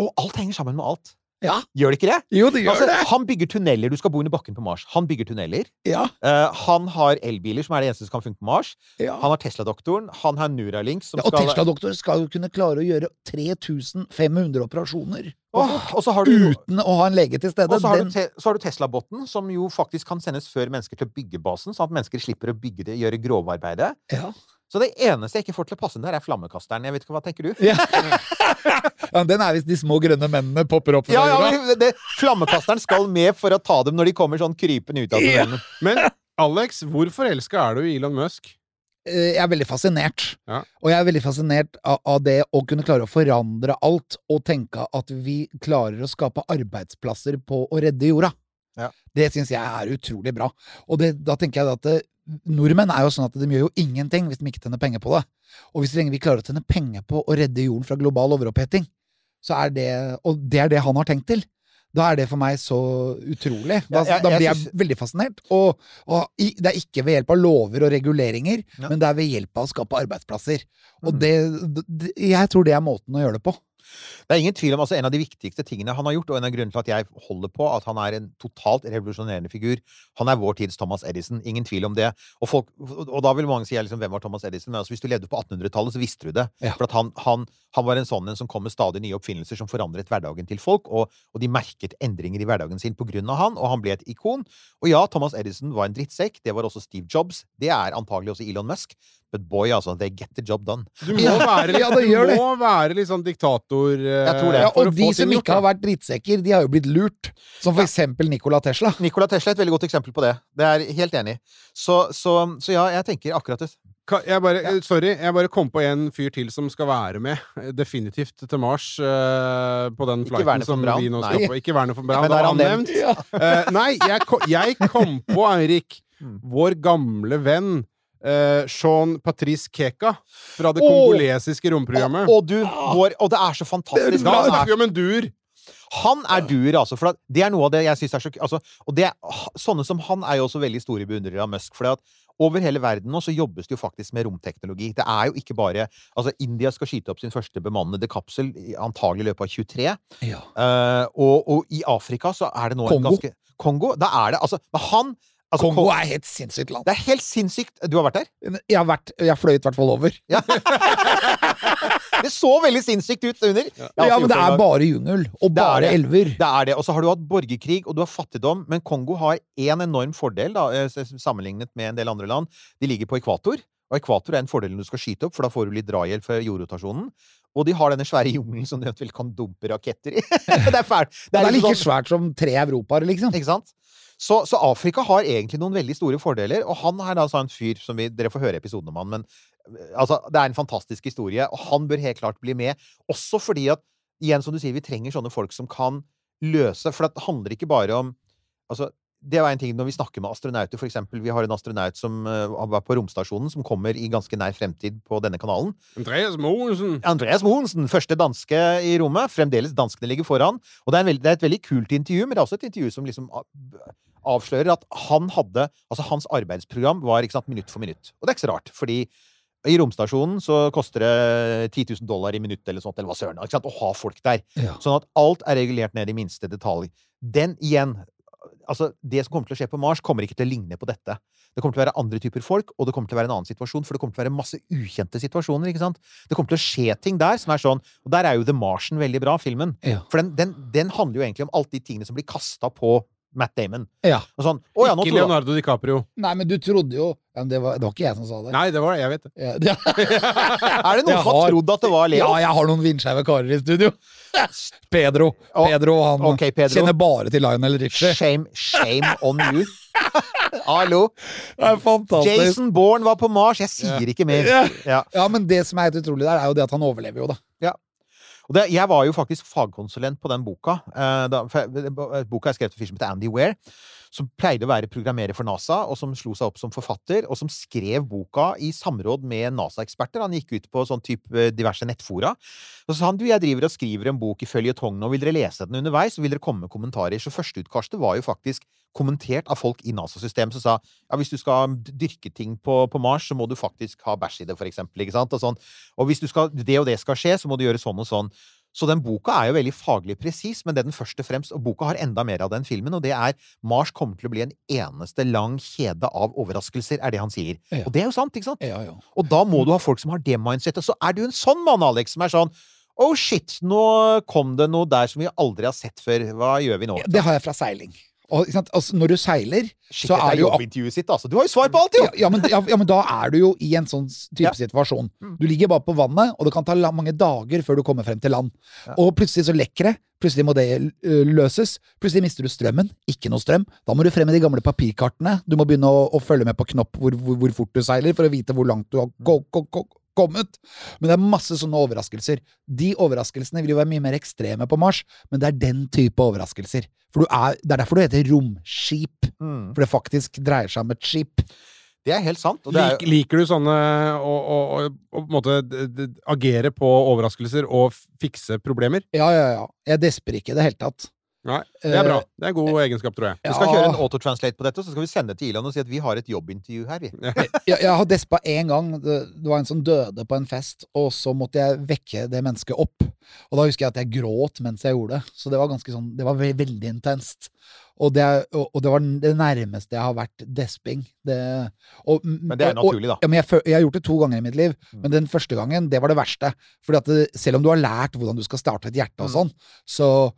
Og alt henger sammen med alt. Ja. Gjør det ikke det? Jo, det Altså, han bygger tunneler. Du skal bo under bakken på Mars. Han bygger tunneler. Ja, Uh, han har elbiler, som er det eneste som kan funke på Mars. ja. Han har Tesla-doktoren. Han har Neuralink, som ja og skal Tesla-doktoren skal jo kunne klare å gjøre 3500 operasjoner og du uten å ha en lege til stede. Og så har, Den- du te du Tesla-botten, som jo faktisk kan sendes før mennesker til å bygge basen, sånn at mennesker slipper å bygge det, gjøre grovarbeidet. ja. Så det eneste jeg ikke får til å passe inn der, er flammekasteren. Jeg vet ikke, Hva tenker du? Ja. ja, den er hvis de små grønne mennene popper opp Ja, ja, det, Flammekasteren skal med for å ta dem når de kommer sånn krypende ut av Ja. tunnelen. Men Alex, hvor forelska er du i Elon Musk? Eh, Jeg er veldig fascinert. Ja. Og jeg er veldig fascinert av, av det å kunne klare å forandre alt, og tenke at vi klarer å skape arbeidsplasser på å redde jorda. Ja. Det syns jeg er utrolig bra. Og det, da tenker jeg at eh, nordmenn er jo sånn at de gjør jo ingenting hvis de ikke tjener penger på det. Og hvis vi klarer å tjene penger på å redde jorden fra global overoppheting, så er det Og det er det han har tenkt til. Da er det for meg så utrolig. Da, Ja, jeg- da blir jeg synes- veldig fascinert. Og, og i, det er ikke ved hjelp av lover og reguleringer, Ja. men det er ved hjelp av å skape arbeidsplasser. Og Mm. det, det Jeg tror det er måten å gjøre det på. Det er ingen tvil om altså En av de viktigste tingene han har gjort, og en av grunnene til at jeg holder på at han er en totalt revolusjonerende figur Han er vår tids Thomas Edison. Ingen tvil om det. Og, folk, og da vil mange si liksom, hvem var Thomas Edison? Men altså, hvis du levde på 1800-tallet, så visste du det. Ja. For at han, han, han var en sånn en som kom med stadig nye oppfinnelser som forandret hverdagen til folk. Og, og de merket endringer i hverdagen sin på grunn av han, og han ble et ikon. Og ja, Thomas Edison var en drittsekk. Det var også Steve Jobs. Det er antagelig også Elon Musk. But boy, altså, they get the job done. Du må være ja, du må være litt sånn diktator eh, Jeg tror det. Ja, og de som ikke gjort, har vært drittsekker, de har jo blitt lurt. Som for eksempel Nikola Tesla. Nikola Tesla er et veldig godt eksempel på det. Det er helt enig. Så, så, så ja, jeg tenker akkurat det. Jeg bare, ja. Sorry, jeg bare kom på en fyr til som skal være med, eh, definitivt, til Mars. Uh, på den flighten som Braun? vi nå skal på. Ikke Werner von Braun, Men da er var han nevnt. Ja. uh, nei, jeg, jeg kom på, Eirik, Mm. vår gamle venn eh, Jean Patrice Keka fra det Åh! kongolesiske romprogrammet. Og, du, vår, og det er så fantastisk. Da Han snakker er, vi om en duer! han er duer, altså. For det er noe av det jeg syns er så altså, Og det, sånne som han er jo også veldig store beundrere av Musk. For over hele verden nå så jobbes det jo faktisk med romteknologi. Det er jo ikke bare Altså, India skal skyte opp sin første bemannede kapsel antagelig i løpet av 23. Ja. Uh, og, og i Afrika så er det nå Kongo. en ganske Kongo? Da er det altså Men han altså, Kongo Kon- er helt sinnssykt land. Det er helt sinnssykt. Du har vært der? Jeg har vært Jeg fløy i hvert fall over. Det så veldig sinnssykt ut under. Ja, Ja, men det er bare jungel. Og Det er bare det. elver. Det er det. Og så har du hatt borgerkrig, og du har fattigdom. Men Kongo har én enorm fordel, da, eh, sammenlignet med en del andre land. De ligger på ekvator. Og ekvator er en fordel når du skal skyte opp, for da får du litt drahjelp fra jordrotasjonen. Og de har denne svære jungelen som du eventuelt kan dumpe raketter i. det er fælt. Det er liksom like sånn- svært som tre europaer, liksom. Ikke sant? Så, så Afrika har egentlig noen veldig store fordeler, og han er altså en fyr som vi, Dere får høre episoden om han, men eh, altså, det er en fantastisk historie, og han bør helt klart bli med. Også fordi at igjen, som du sier, vi trenger sånne folk som kan løse For det handler ikke bare om Altså, det var en ting når vi snakker med astronauter, for eksempel. Vi har en astronaut som uh, var på romstasjonen, som kommer i ganske nær fremtid på denne kanalen. Andreas Mohensen. Andreas Mogensen, første danske i rommet. Fremdeles danskene ligger foran. Og det er, veld, det er et veldig kult intervju, men det er også et intervju som liksom a- avslører at han hadde Altså, hans arbeidsprogram var sant, minutt for minutt. Og det er ikke så rart, fordi i romstasjonen så koster det 10 000 dollar i minuttet eller sånt, eller hva søren, ikke sant, å ha folk der. Ja. Sånn at alt er regulert ned i minste detalj. Den igjen Altså, det som kommer til å skje på Mars, kommer ikke til å ligne på dette. Det kommer til å være andre typer folk, og det kommer til å være en annen situasjon, for det kommer til å være masse ukjente situasjoner, ikke sant? Det kommer til å skje ting der som er sånn Og der er jo The Martian veldig bra, filmen. Ja. For den, den, den handler jo egentlig om alt de tingene som blir kasta på Matt Damon. Ja. Og sånn Å ja, nå Ikke Leonardo DiCaprio. Nei, men du trodde jo ja, men det, var, det var ikke jeg som sa det. Nei, det var det. jeg vet det. Ja, det Er det noen Jeg som har trodd at det var Leo? ja, jeg har noen vindskeive karer i studio. Pedro. Pedro han okay, Pedro. kjenner bare til Lionel Richie. Shame, shame on you. Hallo. Det er fantastisk. Jason Bourne var på Mars. Jeg sier ikke mer. Ja. Ja. Ja, men det som er helt utrolig der, er jo det at han overlever jo, da. Og det, jeg var jo faktisk fagkonsulent på den boka. Eh, da, for, eh, boka er skrevet av en fyr som heter Andy Ware, som pleide å være programmerer for NASA, og som slo seg opp som forfatter, og som skrev boka i samråd med NASA-eksperter. Han gikk ut på sånn type eh, diverse nettfora. Og så sa han du, jeg driver og skriver en bok i føljetongen, og vil dere lese den underveis, så vil dere komme med kommentarer. Så førsteutkastet var jo faktisk kommentert av folk i NASA-systemet som sa ja, hvis du skal dyrke ting på, på Mars, så må du faktisk ha bæsj i det, for eksempel. Ikke sant? Og, sånn. og hvis skal, det og det skal skje, så må du gjøre sånn og sånn. Så den boka er jo veldig faglig presis, men det den først og fremst Og boka har enda mer av den filmen, og det er Mars kommer til å bli en eneste lang kjede av overraskelser, er det han sier. Ja. Og det er jo sant, ikke sant? Ja, ja. Og da må du ha folk som har det mindsettet. Så er du en sånn mann, Alex, som er sånn Oh shit, nå kom det noe der som vi aldri har sett før. Hva gjør vi nå? Det har jeg fra seiling. Og? Altså, når du seiler, Skikkelig, så er det jo jobbintervjuet sitt, altså. Du har jo svar på alt, jo! ja, ja, men, ja, men da er du jo i en sånn type situasjon. Mm. Du ligger bare på vannet, og det kan ta mange dager før du kommer frem til land. Og plutselig så lekker det. Plutselig må det løses. Plutselig mister du strømmen. Ikke noe strøm. Da må du frem med de gamle papirkartene. Du må begynne å, å følge med på knopp hvor, hvor, hvor fort du seiler, for å vite hvor langt du har go, go, ko- kommet. Men det er masse sånne overraskelser. De overraskelsene vil jo være mye mer ekstreme på Mars, men det er den type overraskelser. For du er, det er derfor du heter romskip. Mm. For det faktisk dreier seg om et skip. Det er helt sant. Og det er, Lik, liker du sånne å, å, å, å på en måte agere på overraskelser og fikse problemer? Ja, ja, ja. Jeg desper ikke i det hele tatt. Nei, det er bra. Eh, Det er en god egenskap, tror jeg. vi skal Ja. kjøre en autotranslate på dette, så skal vi sende til Ilan og si at vi har et jobbintervju her, vi. jeg, jeg har despa én gang. Det, det var en som døde på en fest, og så måtte jeg vekke det mennesket opp. Og da husker jeg at jeg gråt mens jeg gjorde det. Så det var ganske sånn Det var veldig, veldig intenst. Og det, og, og det var det nærmeste jeg har vært desping. Det, og, Men det er naturlig, da. Ja, men jeg, jeg har gjort det to ganger i mitt liv, Mm. men den første gangen, det var det verste. Fordi at det, selv om du har lært hvordan du skal starte et hjerte og Mm. sånn, så eh,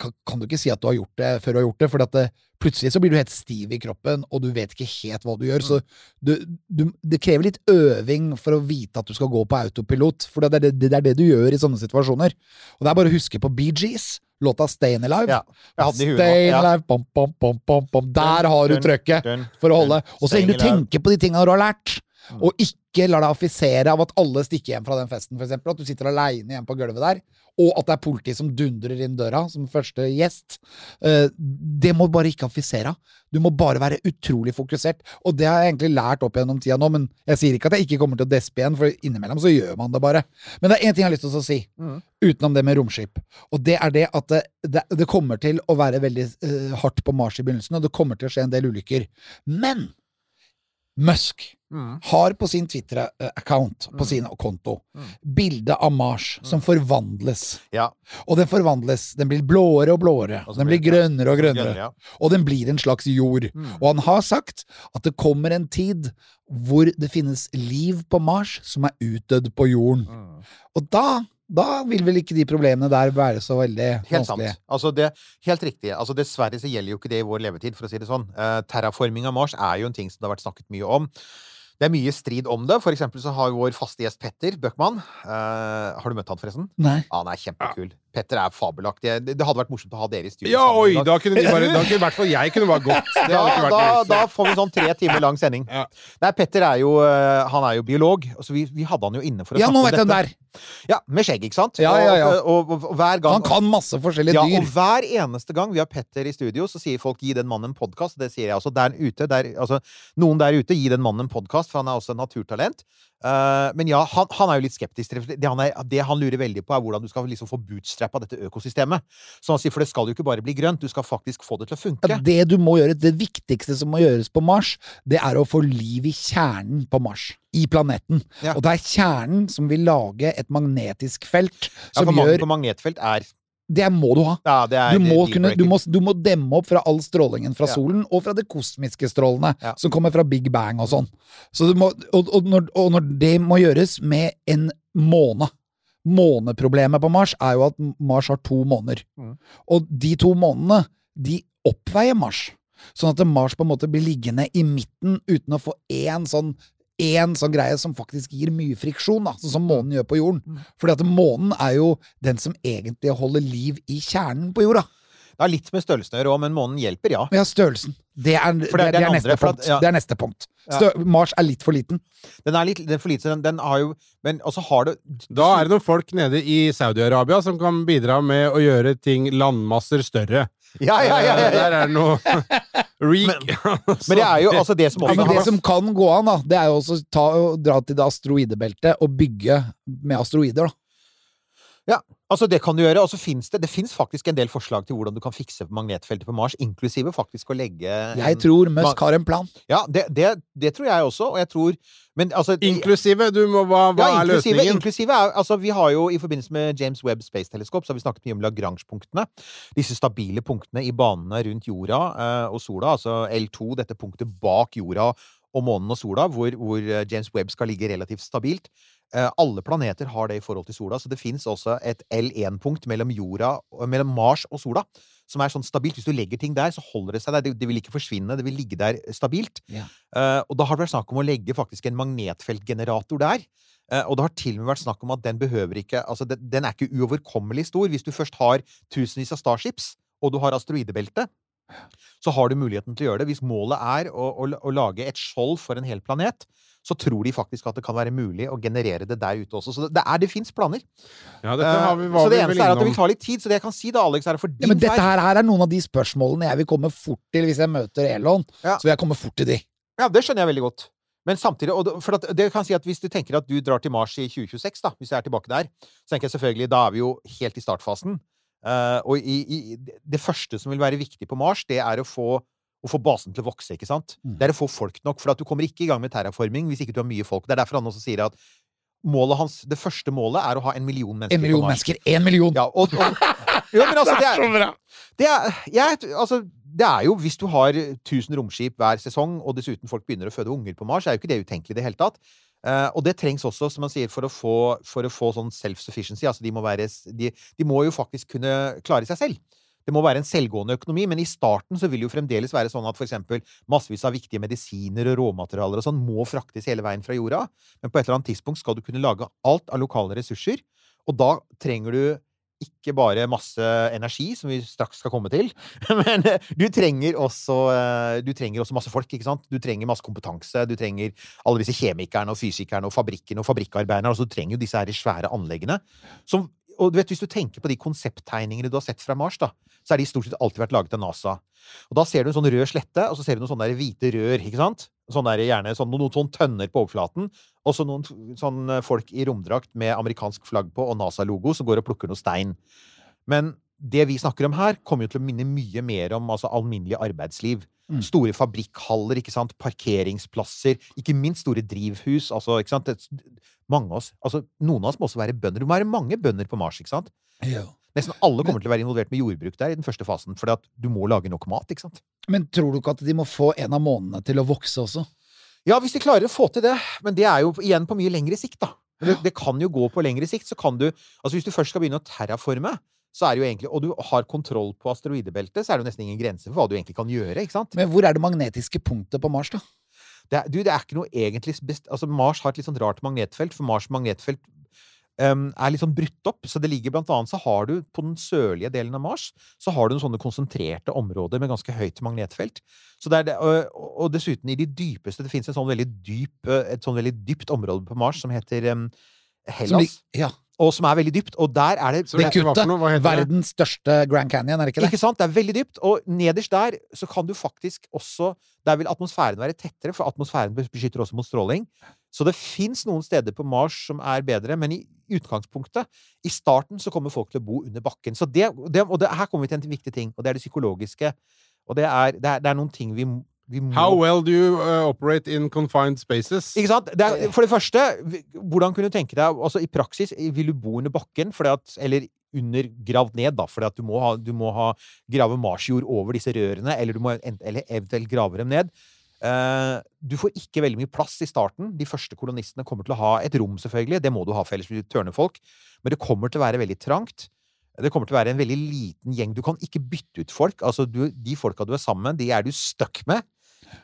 kan, kan du ikke si at du har gjort det før du har gjort det. For at det, plutselig så blir du helt stiv i kroppen, og du vet ikke helt hva du gjør. Så du, du, det krever litt øving for å vite at du skal gå på autopilot. For det er det, det er det du gjør i sånne situasjoner. Og det er bare å huske på Bee Gees, låta Stayin' Alive. Ja. Stayin' Ja. Alive, bom, bom, bom, bom. Der har du trøkket for å holde. Og så lenge du tenke tenker på de tingene du har lært, Mm. Og ikke lar deg affisere av at alle stikker hjem fra den festen, eksempel. At du sitter aleine hjemme på gulvet der, og at det er politi som dundrer inn døra som første gjest. Eh, Det må bare ikke affisere. Du må bare være utrolig fokusert. Og det har jeg egentlig lært opp gjennom tida nå, men jeg sier ikke at jeg ikke kommer til å despe igjen, for innimellom så gjør man det bare. Men det er én ting jeg har lyst til å si, Mm. utenom det med romskip. Og det er det at det, det, det kommer til å være veldig uh, hardt på Mars i begynnelsen, og det kommer til å skje en del ulykker. Men Musk Mm. har på sin Twitter-account, på sin konto, bilde av Mars som forvandles. Ja. Og den forvandles. Den blir blåere og blåere. Og Den blir grønnere og grønnere. ja. Og den blir en slags jord. Mm. Og han har sagt at det kommer en tid hvor det finnes liv på Mars som er utdødd på jorden. Mm. Og da, da vil vel ikke de problemene der være så veldig Helt sant. Altså det, helt riktig. Altså Dessverre så gjelder jo ikke det i vår levetid, for å si det sånn. Eh, terraforming av Mars er jo en ting som det har vært snakket mye om. Det er mye strid om det. For eksempel så har vår faste gjest Petter Bøckmann eh, Har du møtt han, forresten? Nei. Ah, han er kjempekul. Petter er fabelaktig. Det, det hadde vært morsomt å ha dere i studio. Ja, sammen oi! Da kunne de bare Da kunne i hvert fall jeg kunne bare gått. Ja, vært da, da får vi sånn tre timer lang sending. Ja. Nei, Petter er jo, eh, han er jo biolog, så vi, vi hadde han jo inne for å Ja, snakke nå om vet jeg hvem dette. det er! Ja, Med skjegg, ikke sant? Ja, ja, ja. Og, og, og, gang Han kan masse forskjellige dyr. ja, og hver eneste gang vi har Petter i studio, så sier folk 'gi den mannen en podkast'. Det sier jeg også. Der ute, der, altså, noen der ute, gi den mannen en podkast, for han er også et naturtalent. Eh, men ja, han, han er jo litt skeptisk. det. Han, er, det han lurer veldig på, er hvordan du skal liksom få bootstrappa dette økosystemet. Så han sier, For det skal jo ikke bare bli grønt, du skal faktisk få det til å funke. Ja, det du må gjøre, det viktigste som må gjøres på Mars, det er å få liv i kjernen på Mars. I planeten. Ja. Og det er kjernen som vil lage et magnetisk felt Ja, som for mangel på magnetfelt er Det må du ha. Ja, det er Du må, kunne, du, må, du må demme opp fra all strålingen fra Ja. solen, og fra det kosmiske strålene, Ja. som kommer fra Big Bang og sånn. Så du må, og, og, når, og når det må gjøres med en måne Måneproblemet på Mars er jo at Mars har to måner. Mm. Og de to månedene, de oppveier Mars. Sånn at Mars på en måte blir liggende i midten uten å få én sånn en sånn greie som faktisk gir mye friksjon, da, sånn som månen gjør på jorden. Mm. Fordi at månen er jo den som egentlig holder liv i kjernen på jorda. Det har litt med størrelsen å gjøre òg, men månen hjelper, ja. Ja, størrelsen. Det er, det, det er det er neste andre, at- punkt. ja. Det er neste punkt. Stø Mars er litt for liten. Den er litt den er for liten, den, den har jo Men også har du Da er det noen folk nede i Saudi-Arabia som kan bidra med å gjøre ting landmasser større. Ja, ja, ja! ja, ja. Der er det noe Reek. Men det er jo altså det som også men det som kan gå an, da, det er jo også ta, å dra til det asteroidebeltet og bygge med asteroider, da. Ja, altså det kan du gjøre. Og så finnes det Det faktisk en del forslag til hvordan du kan fikse magnetfeltet på Mars, inklusive faktisk å legge Jeg tror Musk har en plan. Ja, det, det, det tror jeg også, og jeg tror Men altså Inklusive? Du må, hva hva ja, er inklusive, løsningen? inklusive er, altså, Vi har jo i forbindelse med James Webb Space Telescope så har vi snakket mye om Lagrange-punktene. Disse stabile punktene i banene rundt jorda eh, og sola. Altså L2, dette punktet bak jorda og månen og sola, hvor, hvor eh, James Webb skal ligge relativt stabilt. Eh, alle planeter har det i forhold til sola, så det fins også et L1-punkt mellom, mellom Mars og sola. Som er sånn stabilt. Hvis du legger ting der, så holder det seg der. Det, det vil ikke forsvinne. Det vil ligge der stabilt. Ja. Uh, og da har det vært snakk om å legge faktisk en magnetfeltgenerator der. Uh, og det har til og med vært snakk om at den behøver ikke Altså, den, den er ikke uoverkommelig stor. Hvis du først har tusenvis av Starships, og du har asteroidebelte, så har du muligheten til å gjøre det. Hvis målet er å, å, å lage et skjold for en hel planet, så tror de faktisk at det kan være mulig å generere det der ute også. Så det, det er, det fins planer. Ja, dette har vi, Eh, var så det vi eneste er at det vil ta litt tid. Så det jeg kan si da, Alex, er det for din Ja, men dette her, her er noen av de spørsmålene jeg vil komme fort til hvis jeg møter Elon. Ja. Så vil jeg komme fort til de. Ja, det skjønner jeg veldig godt. Men samtidig, og for at det kan si at hvis du tenker at du drar til Mars i 2026, da, hvis jeg er tilbake der, så tenker jeg selvfølgelig, da er vi jo helt i startfasen. Eh, og i, i, det første som vil være viktig på Mars, det er å få, å få basen til å vokse, ikke sant? Mm. Det er å få folk nok, for at du kommer ikke i gang med terraforming hvis ikke du har mye folk. Det er derfor han også sier at målet hans, det første målet er å ha en million mennesker En million mennesker. En million! Ja, og, og, jo, men altså, det er, bra! det er, jeg, altså, det er jo, hvis du har 1000 romskip hver sesong, og dessuten folk begynner å føde unger på Mars, er jo ikke det utenkelig i det hele tatt. Eh, og det trengs også, som man sier, for å få, for å få sånn self-sufficiency. Altså, de må, de, de må jo faktisk kunne klare seg selv. Det må være en selvgående økonomi, men i starten så vil det jo fremdeles være sånn at eksempel massevis av viktige medisiner og råmaterialer og sånn må fraktes hele veien fra jorda. Men på et eller annet tidspunkt skal du kunne lage alt av lokale ressurser, og da trenger du ikke bare masse energi, som vi straks skal komme til, men eh, du trenger også, eh, du trenger også masse folk, ikke sant? Du trenger masse kompetanse, du trenger alle disse kjemikerne og fysikerne og fabrikkene og fabrikkarbeiderne, altså du trenger jo disse her svære anleggene. Som, og du vet, hvis du tenker på de konsepttegningene du har sett fra Mars, da, så er de stort sett alltid vært laget av NASA. Og da ser du en sånn rød slette, og så ser du noen sånne hvite rør, ikke sant? Sånn der, gjerne sånn, noen, noen tønner på overflaten, og så noen sånn folk i romdrakt med amerikansk flagg på og NASA-logo som går og plukker noe stein. Men det vi snakker om her, kommer jo til å minne mye mer om altså, alminnelig arbeidsliv. Mm. Store fabrikkhaller, ikke sant? parkeringsplasser, ikke minst store drivhus. Altså, ikke sant? Det, mange av oss, altså, noen av oss må også være bønder. Det må være mange bønder på Mars. ikke sant? Ja. Nesten alle kommer til å være involvert med jordbruk der i den første fasen, at du må lage nok mat. ikke sant? Men tror du ikke at de må få en av månedene til å vokse også? Ja, hvis de klarer å få til det, men det er jo igjen på mye lengre sikt, da. Men Det, det kan jo gå på lengre sikt, så kan du Altså, hvis du først skal begynne å terraforme, så er det jo egentlig Og du har kontroll på asteroidebeltet, så er det jo nesten ingen grense for hva du egentlig kan gjøre, ikke sant? Men hvor er det magnetiske punktet på Mars, da? Det er, du, det er ikke noe egentlig best, Altså, Mars har et litt sånn rart magnetfelt, for Mars magnetfelt er litt sånn brutt opp. Så det ligger blant annet så har du på den sørlige delen av Mars så har du noen sånne konsentrerte områder med ganske høyt magnetfelt. Så det det, og, dessuten i de dypeste Det fins sånn et sånn veldig dypt område på Mars som heter Hellas. Som ja. og som er veldig dypt. Og der er det Det kuttet. Verdens største Grand Canyon, er det ikke det? Ikke sant? Det er veldig dypt. Og nederst der så kan du faktisk også Der vil atmosfæren være tettere, for atmosfæren beskytter også mot stråling. Så det fins noen steder på Mars som er bedre, men i utgangspunktet I starten så kommer folk til å bo under bakken. Så det, det, og det, her kommer vi til en viktig ting, og det er det psykologiske. Og det er, det er, det er noen ting vi, vi må How well do you uh, operate in confined spaces? Ikke sant? Det er, for det første, hvordan kunne du tenke deg Altså, i praksis, vil du bo under bakken fordi at Eller under gravd ned, da, fordi at du må ha, du må ha grave marsjord over disse rørene, eller du må eller eventuelt grave dem ned. Eh, du får ikke veldig mye plass i starten. De første kolonistene kommer til å ha et rom, selvfølgelig. Det må du ha, for ellers vil du tørne. Men det kommer til å være veldig trangt. Det kommer til å være en veldig liten gjeng. Du kan ikke bytte ut folk. Altså, du, de folka du er sammen med, de er du stuck med.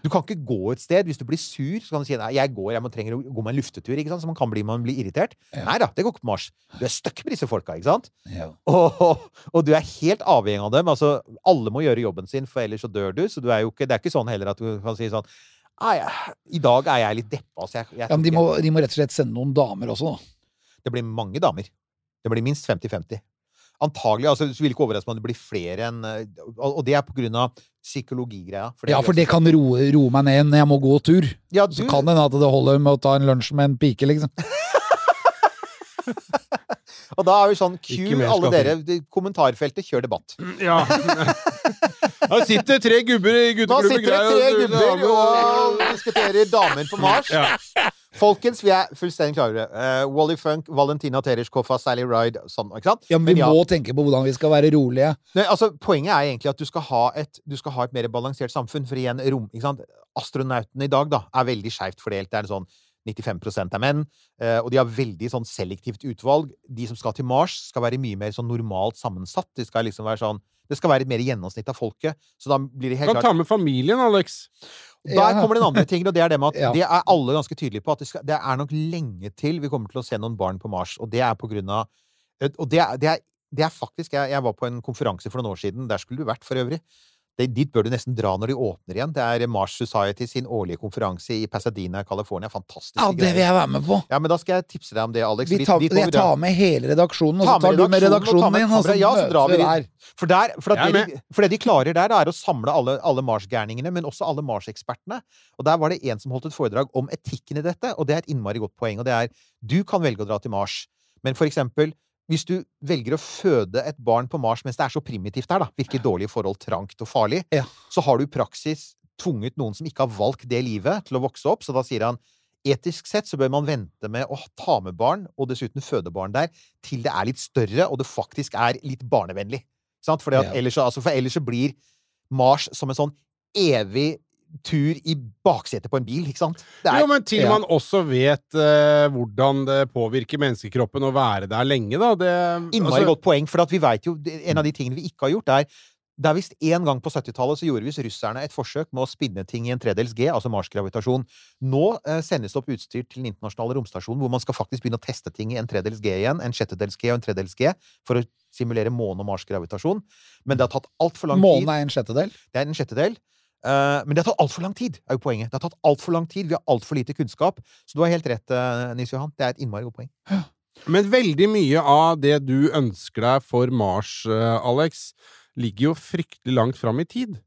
Du kan ikke gå et sted. Hvis du blir sur, så kan du si nei, jeg går, jeg må trenger å gå meg en luftetur. ikke sant? Så man kan bli, man blir irritert. Ja. Nei da, det går ikke på Mars. Du er stuck med disse folka, ikke sant? Ja. Og, og, og du er helt avhengig av dem. Altså, alle må gjøre jobben sin, for ellers så dør du. Så du er jo ikke, det er ikke sånn heller at du kan si sånn i dag er jeg litt deppa. Så jeg, jeg, Ja, men de må, de må rett og slett sende noen damer også, da. Det blir mange damer. Det blir minst 50-50. Antagelig. altså Så vil ikke overraske meg om det blir flere enn eh, Og det er på grunn av psykologigreia. For Ja, for det kan roe, roe meg ned når jeg må gå tur. Ja, Så kan det hende at det holder med å ta en lunsj med en pike, liksom. Og da er vi sånn Q, alle dere. de, Kommentarfeltet, kjør debatt. Ja. Her sitter tre gubber i Nå gutteklubben. sitter det tre gubber og diskuterer damer på Mars. Ja. Folkens, vi er fullstendig klare. Uh, Wally Funk, Valentina Tereshkova, Sally Ride sånn, ikke sant? Ja, men vi må tenke på hvordan vi skal være rolige. Nei, altså, poenget er egentlig at du skal ha et, du skal ha et mer balansert samfunn. For igjen, rom, ikke sant? astronautene i dag da, er veldig skeivt fordelt. Det er en sånn 95 er menn, eh, og de har veldig sånn selektivt utvalg. De som skal til Mars, skal være mye mer sånn normalt sammensatt. De skal liksom være sånn det skal være et mer gjennomsnitt av folket. Så da blir det helt klart... Du Kan ta med familien, Alex. Der kommer den andre tingen, og det er det med at Ja. det er alle ganske tydelige på at det, skal, det er nok lenge til vi kommer til å se noen barn på Mars. Og det er på grunn av Og det det er, det er faktisk jeg, jeg var på en konferanse for noen år siden. Der skulle du vært, for øvrig. Det, dit bør du nesten dra når de åpner igjen. Det er Mars Society sin årlige konferanse i Pasadena, California. Fantastiske Ja, det vil jeg være med på. Ja, men da skal jeg tipse deg om det, Alex. Vi tar, vi, vi jeg tar med hele redaksjonen, og så tar du med redaksjonen, din, og så. Ja, så drar vi der. For, der, for, at det, de, for det de klarer der, da, er å samle alle, alle Mars-gærningene, men også alle Mars-ekspertene. Og der var det en som holdt et foredrag om etikken i dette, og det er et innmari godt poeng. Og det er du kan velge å dra til Mars, men for eksempel hvis du velger å føde et barn på Mars mens det er så primitivt der, da, virker dårlige forhold, trangt og farlig, Ja. så har du i praksis tvunget noen som ikke har valgt det livet, til å vokse opp. Så da sier han etisk sett så bør man vente med å ta med barn, og dessuten føde barn der, til det er litt større, og det faktisk er litt barnevennlig. Sant? Fordi at Ja. ellers, altså, for ellers så blir Mars som en sånn evig tur i baksetet på en bil, ikke sant? Det er, Jo, men til ja. man også vet uh, hvordan det påvirker menneskekroppen å være der lenge, da. Det, Innmari altså- godt poeng, for at vi vet jo En av de tingene vi ikke har gjort, er det er visst En gang på 70-tallet så gjorde visst russerne et forsøk med å spinne ting i en tredels G, altså Mars-gravitasjon. Nå eh, sendes det opp utstyr til den internasjonale romstasjonen hvor man skal faktisk begynne å teste ting i en tredels G igjen, en sjettedels G og en tredels G, for å simulere måne- og Mars-gravitasjon. Men det har tatt altfor lang tid. Månen er en sjettedel. Det er en sjettedel. Eh, men det har tatt altfor lang tid, er jo poenget. Det har tatt altfor lang tid. Vi har altfor lite kunnskap. Så du har helt rett, eh, Nils Johan. Det er et innmari godt poeng. Men veldig mye av det du ønsker deg for Mars, eh, Alex, ligger jo fryktelig langt fram i tid.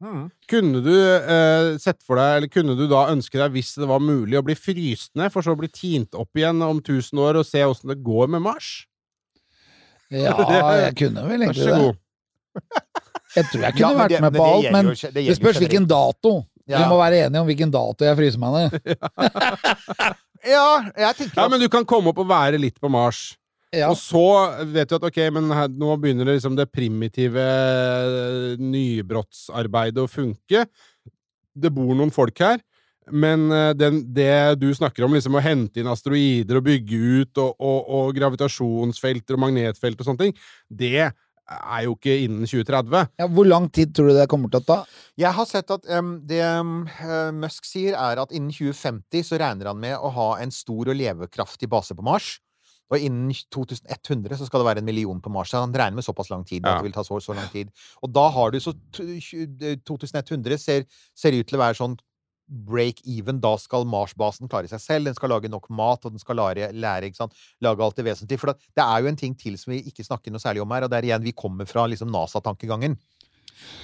Kunne du eh, sett for deg, eller kunne du da ønske deg, hvis det var mulig, å bli fryst ned, for så å bli tint opp igjen om 1000 år, og se åssen det går med Mars? Ja, jeg kunne vel Vær egentlig så det. Jeg tror jeg kunne ja, vært det- med på alt, men det det spørs hvilken dato. Vi må være enige om hvilken dato jeg fryser meg ned. Ja, jeg tenker Ja, men du kan komme opp og være litt på Mars. Ja. Og så vet du at ok, men her, nå begynner det liksom det primitive eh, nybrottsarbeidet å funke. Det bor noen folk her. Men eh, den, det du snakker om, liksom å hente inn asteroider og bygge ut, og, og, og gravitasjonsfelter og magnetfelt og sånne ting, det er jo ikke innen 2030. Ja, hvor lang tid tror du det kommer til å ta? Jeg har sett at um, det eh, Musk sier, er at innen 2050 så regner han med å ha en stor og levekraftig base på Mars. Og innen 2100 så skal det være en million på Mars. Han regner med såpass lang tid. Ja. At det vil ta så, så lang tid. Og da har du så 2100 ser, ser ut til å være sånn break even. Da skal Mars-basen klare seg selv. Den skal lage nok mat, og den skal lære, lære lage alt det vesentlige. For det er jo en ting til som vi ikke snakker noe særlig om her, og det er igjen vi kommer fra liksom NASA-tankegangen.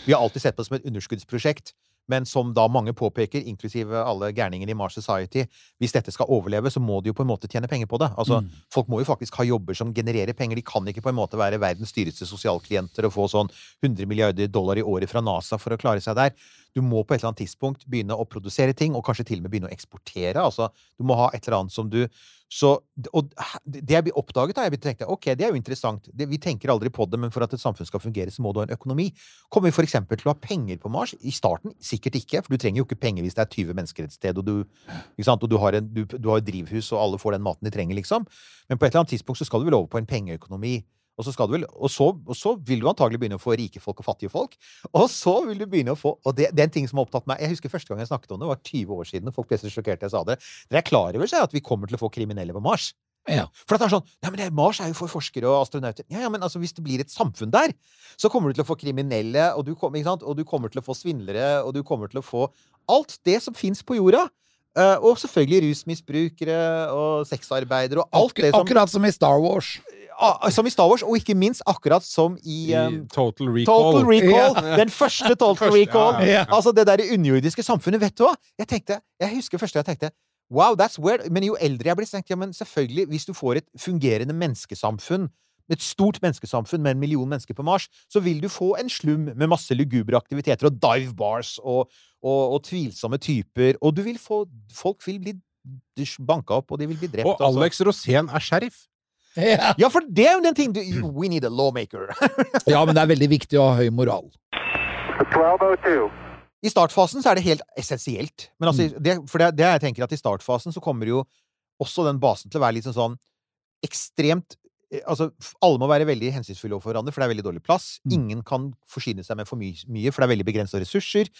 Vi har alltid sett på det som et underskuddsprosjekt. Men som da mange påpeker, inklusive alle gærningene i Mars Society, hvis dette skal overleve, så må de jo på en måte tjene penger på det. Altså, Folk må jo faktisk ha jobber som genererer penger. De kan ikke på en måte være verdens dyreste sosialklienter og få sånn 100 milliarder dollar i året fra NASA for å klare seg der. Du må på et eller annet tidspunkt begynne å produsere ting, og kanskje til og med begynne å eksportere. Altså, du må ha et eller annet som du så, og det jeg oppdaget, da, jeg tenkte ok, det er jo interessant. Det, vi tenker aldri på det, men for at et samfunn skal fungere, så må du ha en økonomi. Kommer vi eksempel til å ha penger på Mars? I starten sikkert ikke, for du trenger jo ikke penger hvis det er 20 mennesker et sted, og du? Og du har et drivhus, og alle får den maten de trenger, liksom. Men på et eller annet tidspunkt så skal du vel over på en pengeøkonomi. Og så, skal du vel, og, så, og så vil du antagelig begynne å få rike folk og fattige folk. Og så vil du begynne å få Og det, det er en ting som har opptatt meg. Jeg husker første gang jeg snakket om det, var 20 år siden, og folk ble så sjokkerte jeg sa det. Dere er klar over seg at vi kommer til å få kriminelle på Mars? Ja. For at det er sånn Nei, men det, Mars er jo for forskere og astronauter. Ja, ja, men altså, hvis det blir et samfunn der, så kommer du til å få kriminelle, og du, sant? og du kommer til å få svindlere, og du kommer til å få alt det som fins på jorda. Eh, og selvfølgelig rusmisbrukere og sexarbeidere og alt det som Akkurat som i Star Wars. Som i Star Wars, og ikke minst akkurat som i I um, Total Recall. Total Recall. yeah. Den første Total Første, Recall. Yeah. ja. Altså det der underjordiske samfunnet. Vet du hva? Jeg tenkte, jeg husker første jeg tenkte Wow, that's weird. Men jo eldre jeg blir, tenkte jeg men selvfølgelig, hvis du får et fungerende menneskesamfunn, et stort menneskesamfunn med en million mennesker på Mars, så vil du få en slum med masse lugubre aktiviteter og dive bars og, og, og tvilsomme typer, og du vil få Folk vil bli banka opp, og de vil bli drept. Og altså. Alex Rosén er sheriff. Ja. Ja, for det er jo den ting du, We need a lawmaker. ja, men det er veldig viktig å ha høy moral. 1202. I startfasen så er det helt essensielt. Men altså, Mm. det, for det, det jeg tenker at i startfasen så kommer jo også den basen til å være litt sånn sånn ekstremt Altså, alle må være veldig hensynsfulle overfor hverandre, for det er veldig dårlig plass. Mm. Ingen kan forsyne seg med for mye, for det er veldig begrensa ressurser.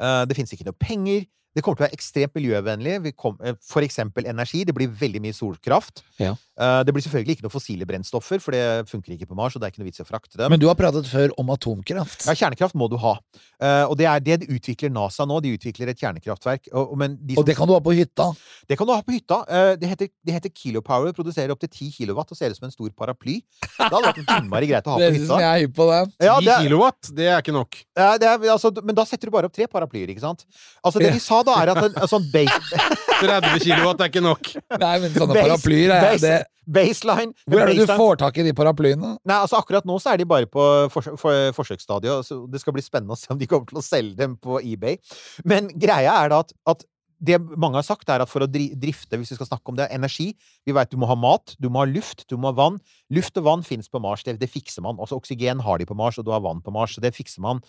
Eh, det finnes ikke noe penger. Det kommer til å være ekstremt miljøvennlig. Vi kom, eh, for eksempel energi. Det blir veldig mye solkraft. Ja. Eh, det blir selvfølgelig ikke noe fossile brennstoffer, for det funker ikke på Mars, og det er ikke noe vits å frakte dem. Men du har pratet før om atomkraft. Ja, kjernekraft må du ha. Eh, og det er det de utvikler NASA nå. De utvikler et kjernekraftverk. Og, de som, Og det kan du ha på hytta. det kan du ha på hytta. Eh, det, heter, det heter Kilopower. Produserer opptil 10 kilowatt og ser ut som en stor paraply. Det hadde vært innmari greit å ha Det på synes jeg hytta. er hypp på det. Ja, 10 det er, kilowatt, det er ikke nok. det er, altså, men da setter du bare opp tre paraplyer, ikke sant? Altså, det de sa da, er at en, en sånn base, 30 kilowatt er ikke nok. Nei, men sånne Base- paraplyer er base- det. baseline Hvor er det du får tak i de paraplyene? Nei, altså Akkurat nå så er de bare på for, for, forsøksstadiet. Så det skal bli spennende å se om de kommer til å selge dem på eBay. Men greia er da at, at det mange har sagt, er at for å drifte, hvis vi skal snakke om det, energi Vi vet du må ha mat, du må ha luft, du må ha vann. Luft og vann fins på Mars. Det, det fikser man. Også oksygen har de på Mars, og du har vann på Mars. Så det fikser man.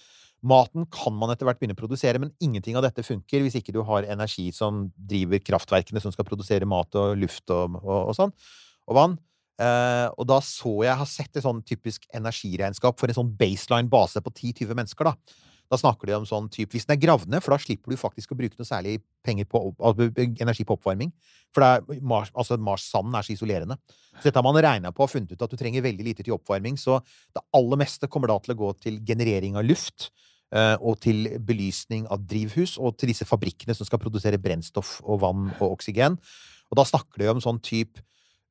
Maten kan man etter hvert begynne å produsere, men ingenting av dette funker hvis ikke du har energi som driver kraftverkene som skal produsere mat og luft og, og, og sånn. Og vann. Eh, og da så jeg har sett et sånn typisk energiregnskap for en sånn baseline base på 10-20 mennesker, da. Da snakker de om sånn type Hvis den er gravd ned, for da slipper du faktisk å bruke noe særlig på altså, energi på oppvarming. For Mars, altså Mars-sanden er så isolerende. Så dette har man regna på og funnet ut at du trenger veldig lite til oppvarming. Så det aller meste kommer da til å gå til generering av luft. Eh, Og til belysning av drivhus, og til disse fabrikkene som skal produsere brennstoff og vann og oksygen. Og da snakker de om sånn type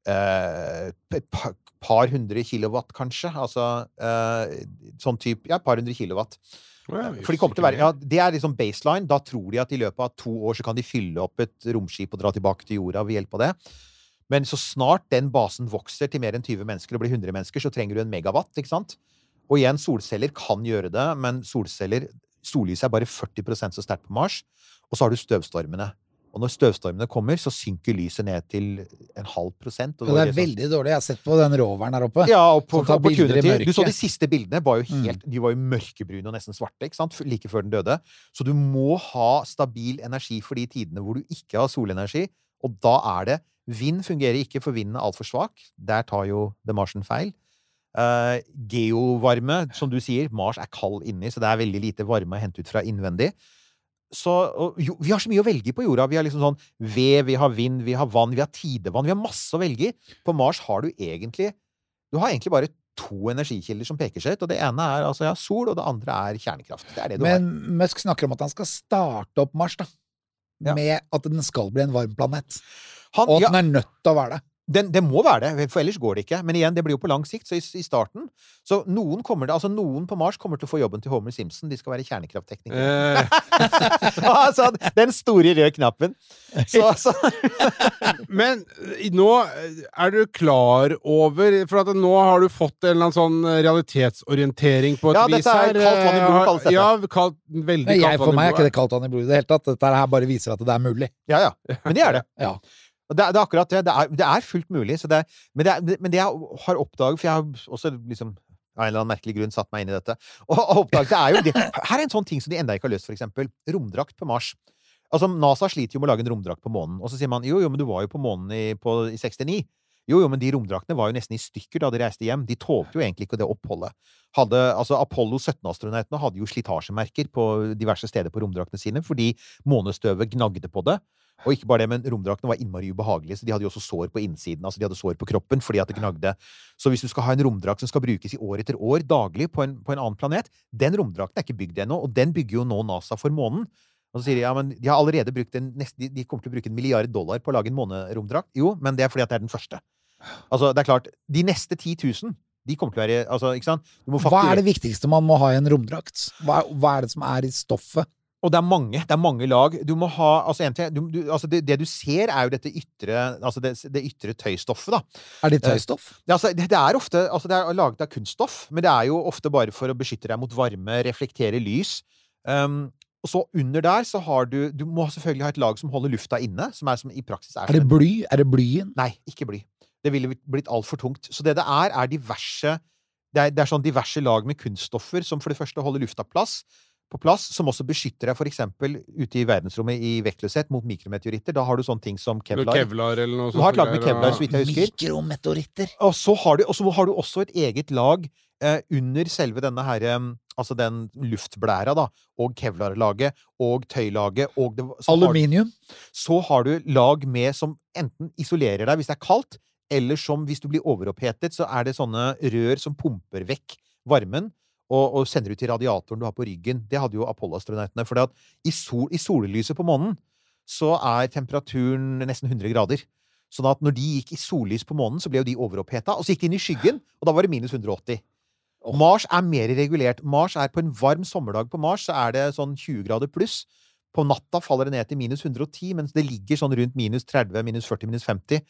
eh, et par, hundre kilowatt, kanskje. Altså eh, sånn type Ja, et par hundre kilowatt. For de kommer til å være, ja, Det er liksom baseline. Da tror de at i løpet av to år så kan de fylle opp et romskip og dra tilbake til jorda ved hjelp av det. Men så snart den basen vokser til mer enn 20 mennesker og blir 100 mennesker, så trenger du en megawatt. ikke sant? Og igjen, solceller kan gjøre det, men solceller Sollyset er bare 40% så sterkt på Mars. Og så har du støvstormene. Og når støvstormene kommer, så synker lyset ned til en halv prosent. og det er sånn- veldig dårlig. Jeg har sett på den roveren der oppe. ja, og på, Opportunity. Du så de siste bildene. Var jo Mm. De var jo mørkebrune og nesten svarte ikke sant? Like før den døde. Så du må ha stabil energi for de tidene hvor du ikke har solenergi. Og da er det Vind fungerer ikke, for vinden er altfor svak. Der tar jo The Martian feil. Eh, geovarme, som du sier. Mars er kald inni, så det er veldig lite varme å hente ut fra innvendig. så og, jo, Vi har så mye å velge på jorda. Vi har liksom sånn ved, vi har vind, vi har vann, vi har tidevann. Vi har masse å velge i. På Mars har du egentlig Du har egentlig bare to energikilder som peker seg ut. Og det ene er altså ja, sol, og det andre er kjernekraft. Det er det du Men har. Musk snakker om at han skal starte opp Mars, da. Ja. Med at den skal bli en varm planet. Han, Og at ja, den er nødt til å være det. Den, det må være det, for ellers går det ikke. Men igjen, det blir jo på lang sikt. Så i, i starten Så noen kommer det, altså noen på Mars kommer til å få jobben til Homer Simpson. De skal være kjernekraftteknikere. Eh, altså, den store røde knappen. Så, altså. men eh, nå eh, er du klar over For at nå har du fått en eller annen sånn realitetsorientering på et Ja, vis dette er kaldt vann i blodet, Eh, kalles dette. Ja, kaldt, veldig kaldt for vann i meg er ikke det kaldt vann i blodet i det hele tatt. Dette her bare viser at det er mulig. Ja, ja. Men det er det. Ja. Det, er- det er akkurat det. Det er, det er fullt mulig. Det, men, men det jeg har oppdaget For jeg har også liksom av en eller annen merkelig grunn satt meg inn i dette. Og og oppdaget det er jo det. Her er en sånn ting som de enda ikke har løst, for eksempel. Romdrakt på Mars. Altså, NASA sliter jo med å lage en romdrakt på månen. Og så sier man jo, jo, men du var jo på månen i, på, i 69. Jo, jo, men de romdraktene var jo nesten i stykker da de reiste hjem. De tålte jo egentlig ikke det oppholdet. Hadde, altså, Apollo 17-astronautene hadde jo slitasjemerker på diverse steder på romdraktene sine fordi månestøvet gnagde på det. Og ikke bare det, men romdraktene var innmari ubehagelige, så de hadde jo også sår på innsiden. Altså, de hadde sår på kroppen fordi at det gnagde. Så hvis du skal ha en romdrakt som skal brukes i år etter år, daglig, på en, på en annen planet, den romdrakten er ikke bygd ennå, og den bygger jo nå NASA for månen. Og så sier de ja, men de har allerede brukt en, de kommer til å bruke en milliard dollar på å lage en måneromdrakt. Jo, men det er fordi at det er den første. Altså, det er klart, de neste 10 000, de kommer til å være Altså, ikke sant? Hva er det viktigste man må ha i en romdrakt? Hva, hva er det som er i stoffet? Og det er mange. Det er mange lag. Du må ha altså, en ting, du, du, altså det, det du ser, er jo dette ytre Altså det, det ytre tøystoffet, da. Er det tøystoff? Det, altså, det, det er ofte altså det er laget av kunststoff, men det er jo ofte bare for å beskytte deg mot varme, reflektere lys. Um, og så under der så har du Du må selvfølgelig ha et lag som holder lufta inne, som er som i praksis er Er det bly? Er det blyen? Nei, ikke bly. Det ville blitt altfor tungt. Så det det er, er diverse det er, det er sånn diverse lag med kunststoffer som for det første holder lufta plass, på plass, som også beskytter deg for eksempel ute i verdensrommet i vektløshet mot mikrometeoritter. Da har du sånne ting som kevlar. Kevlar eller noe Du har et lag med kevlar, så vidt jeg husker. Mikrometeoritter. Og så har du, har du også et eget lag eh, under selve denne her, eh, altså den luftblæra, da, og kevlarlaget, og tøylaget, og det, så har Aluminium. så har du lag med som enten isolerer deg hvis det er kaldt, eller som hvis du blir overopphetet, så er det sånne rør som pumper vekk varmen og, og sender ut til radiatoren du har på ryggen. Det hadde jo Apollo-astronautene. For i, sol, i sollyset på månen så er temperaturen nesten 100 grader. Sånn at når de gikk i sollys på månen, så ble jo de overoppheta. Og så gikk de inn i skyggen, og da var det minus 180. Mars er mer regulert. Mars er På en varm sommerdag på Mars så er det sånn 20 grader pluss. På natta faller det ned til minus 110, mens det ligger sånn rundt minus 30, minus 40, minus 50,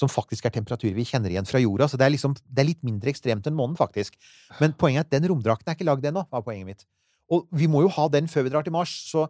som faktisk er temperaturer vi kjenner igjen fra jorda. Så det er, liksom, det er litt mindre ekstremt enn månen, faktisk. Men poenget er at den romdrakten er ikke lagd ennå, var poenget mitt. Og vi må jo ha den før vi drar til Mars. Så,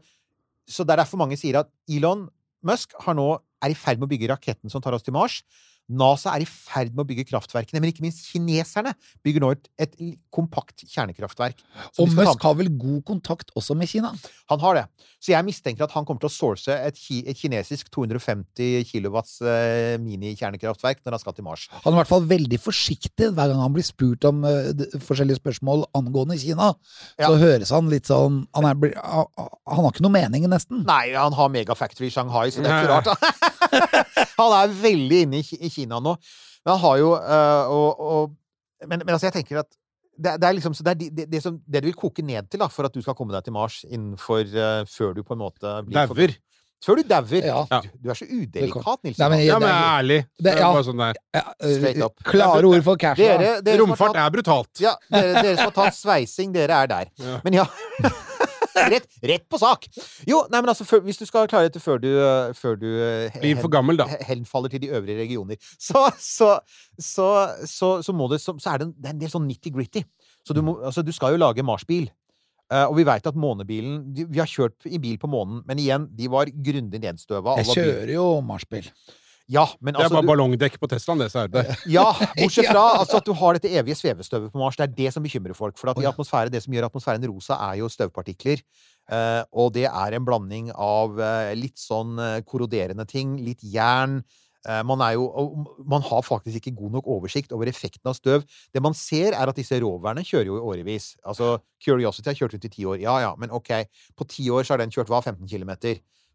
så det er derfor mange sier at Elon Musk nå, er i ferd med å bygge raketten som tar oss til Mars. NASA er i ferd med å bygge kraftverkene, men ikke minst kineserne bygger nå et, et kompakt kjernekraftverk. Og Musk har vel god kontakt også med Kina? han har det. Så jeg mistenker at han kommer til å source et, ki et kinesisk 250 kilowatts eh, mini-kjernekraftverk når han skal til Mars. Han er i hvert fall veldig forsiktig hver gang han blir spurt om uh, forskjellige spørsmål angående Kina. Ja. Så høres han litt sånn Han, er, han har ikke noe mening, nesten. Nei, han har megafactory i Shanghai, så det er ikke rart. han er veldig inne i Kina nå. Men han har jo øh, og, og, men, men altså, jeg tenker at det, det er liksom så det, er de- det, det, som, det du vil koke ned til da, for at du skal komme deg til Mars innenfor uh, Før du på en måte blir for- Dauer. Før du dauer. Ja. Du, du er så udelikat, Nilsen. Nei, men Ja, men jeg er ærlig. Det er ja. bare sånn det er. ja, eh, Straight up. Klare ord for cash. dere, dere Romfart tatt- er brutalt. Ja, dere, dere som har tatt sveising, dere er der. Ja. Men ja rett, rett på sak! Jo, nei, men altså, før, hvis du skal klare dette før du, øh, før du øh, Blir for gammel, da. henfaller til de øvrige regioner, så, så, så, så, så, må det, er det en, det er en del sånn nitty-gritty. Så du, må, altså, du skal jo lage Mars-bil. Uh, og vi veit at månebilen de, Vi har kjørt i bil på månen, men igjen, de var grundig nedstøva. Jeg kjører jo Marsbil. Ja, men Det er altså bare ballongdekk på Teslaen, det, så er det. ja, bortsett fra altså, at du har dette evige svevestøvet på Mars. Det er det som bekymrer folk. For at i atmosfære, det som gjør atmosfæren rosa, er jo støvpartikler. Uh, og det er en blanding av uh, litt sånn uh, korroderende ting, litt jern, Eh, Man, er jo, man har faktisk ikke god nok oversikt over effekten av støv. Det man ser, er at disse roverne kjører jo i årevis. Altså, Curiosity har kjørt rundt i ti år. Ja ja, men ok. På ti år så har den kjørt hva? 15 km.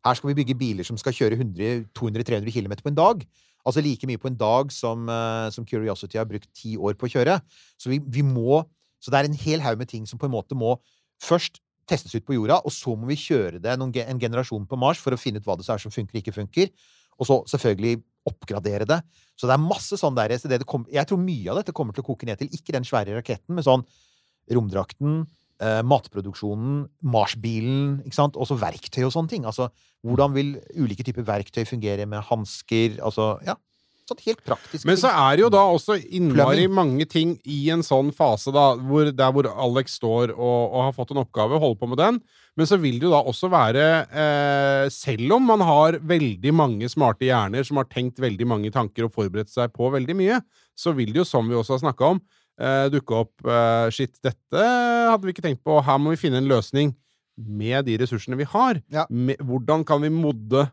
Her skal vi bygge biler som skal kjøre 100-200-300 km på en dag. Altså like mye på en dag som, eh, som Curiosity har brukt ti år på å kjøre. Så vi, vi må Så det er en hel haug med ting som på en måte må først testes ut på jorda, og så må vi kjøre det noen, en generasjon på Mars for å finne ut hva det er som funker og ikke funker. Og så selvfølgelig oppgradere det. Så det er masse sånn der så det det kom, Jeg tror mye av dette kommer til å koke ned til ikke den svære raketten, men sånn romdrakten, eh, matproduksjonen, Mars-bilen, ikke sant, også verktøy og sånne ting. Altså, hvordan vil ulike typer verktøy fungere med hansker? Altså, ja. Sånn helt praktisk. Men så er det jo da også innmari mange ting i en sånn fase, da, hvor, der hvor Alex står og, og har fått en oppgave, holder på med den. Men så vil det jo da også være, eh, selv om man har veldig mange smarte hjerner som har tenkt veldig mange tanker og forberedt seg på veldig mye, så vil det jo, som vi også har snakka om, eh, dukke opp eh, Shit, dette hadde vi ikke tenkt på, her må vi finne en løsning med de ressursene vi har. Ja. Med, hvordan kan vi modde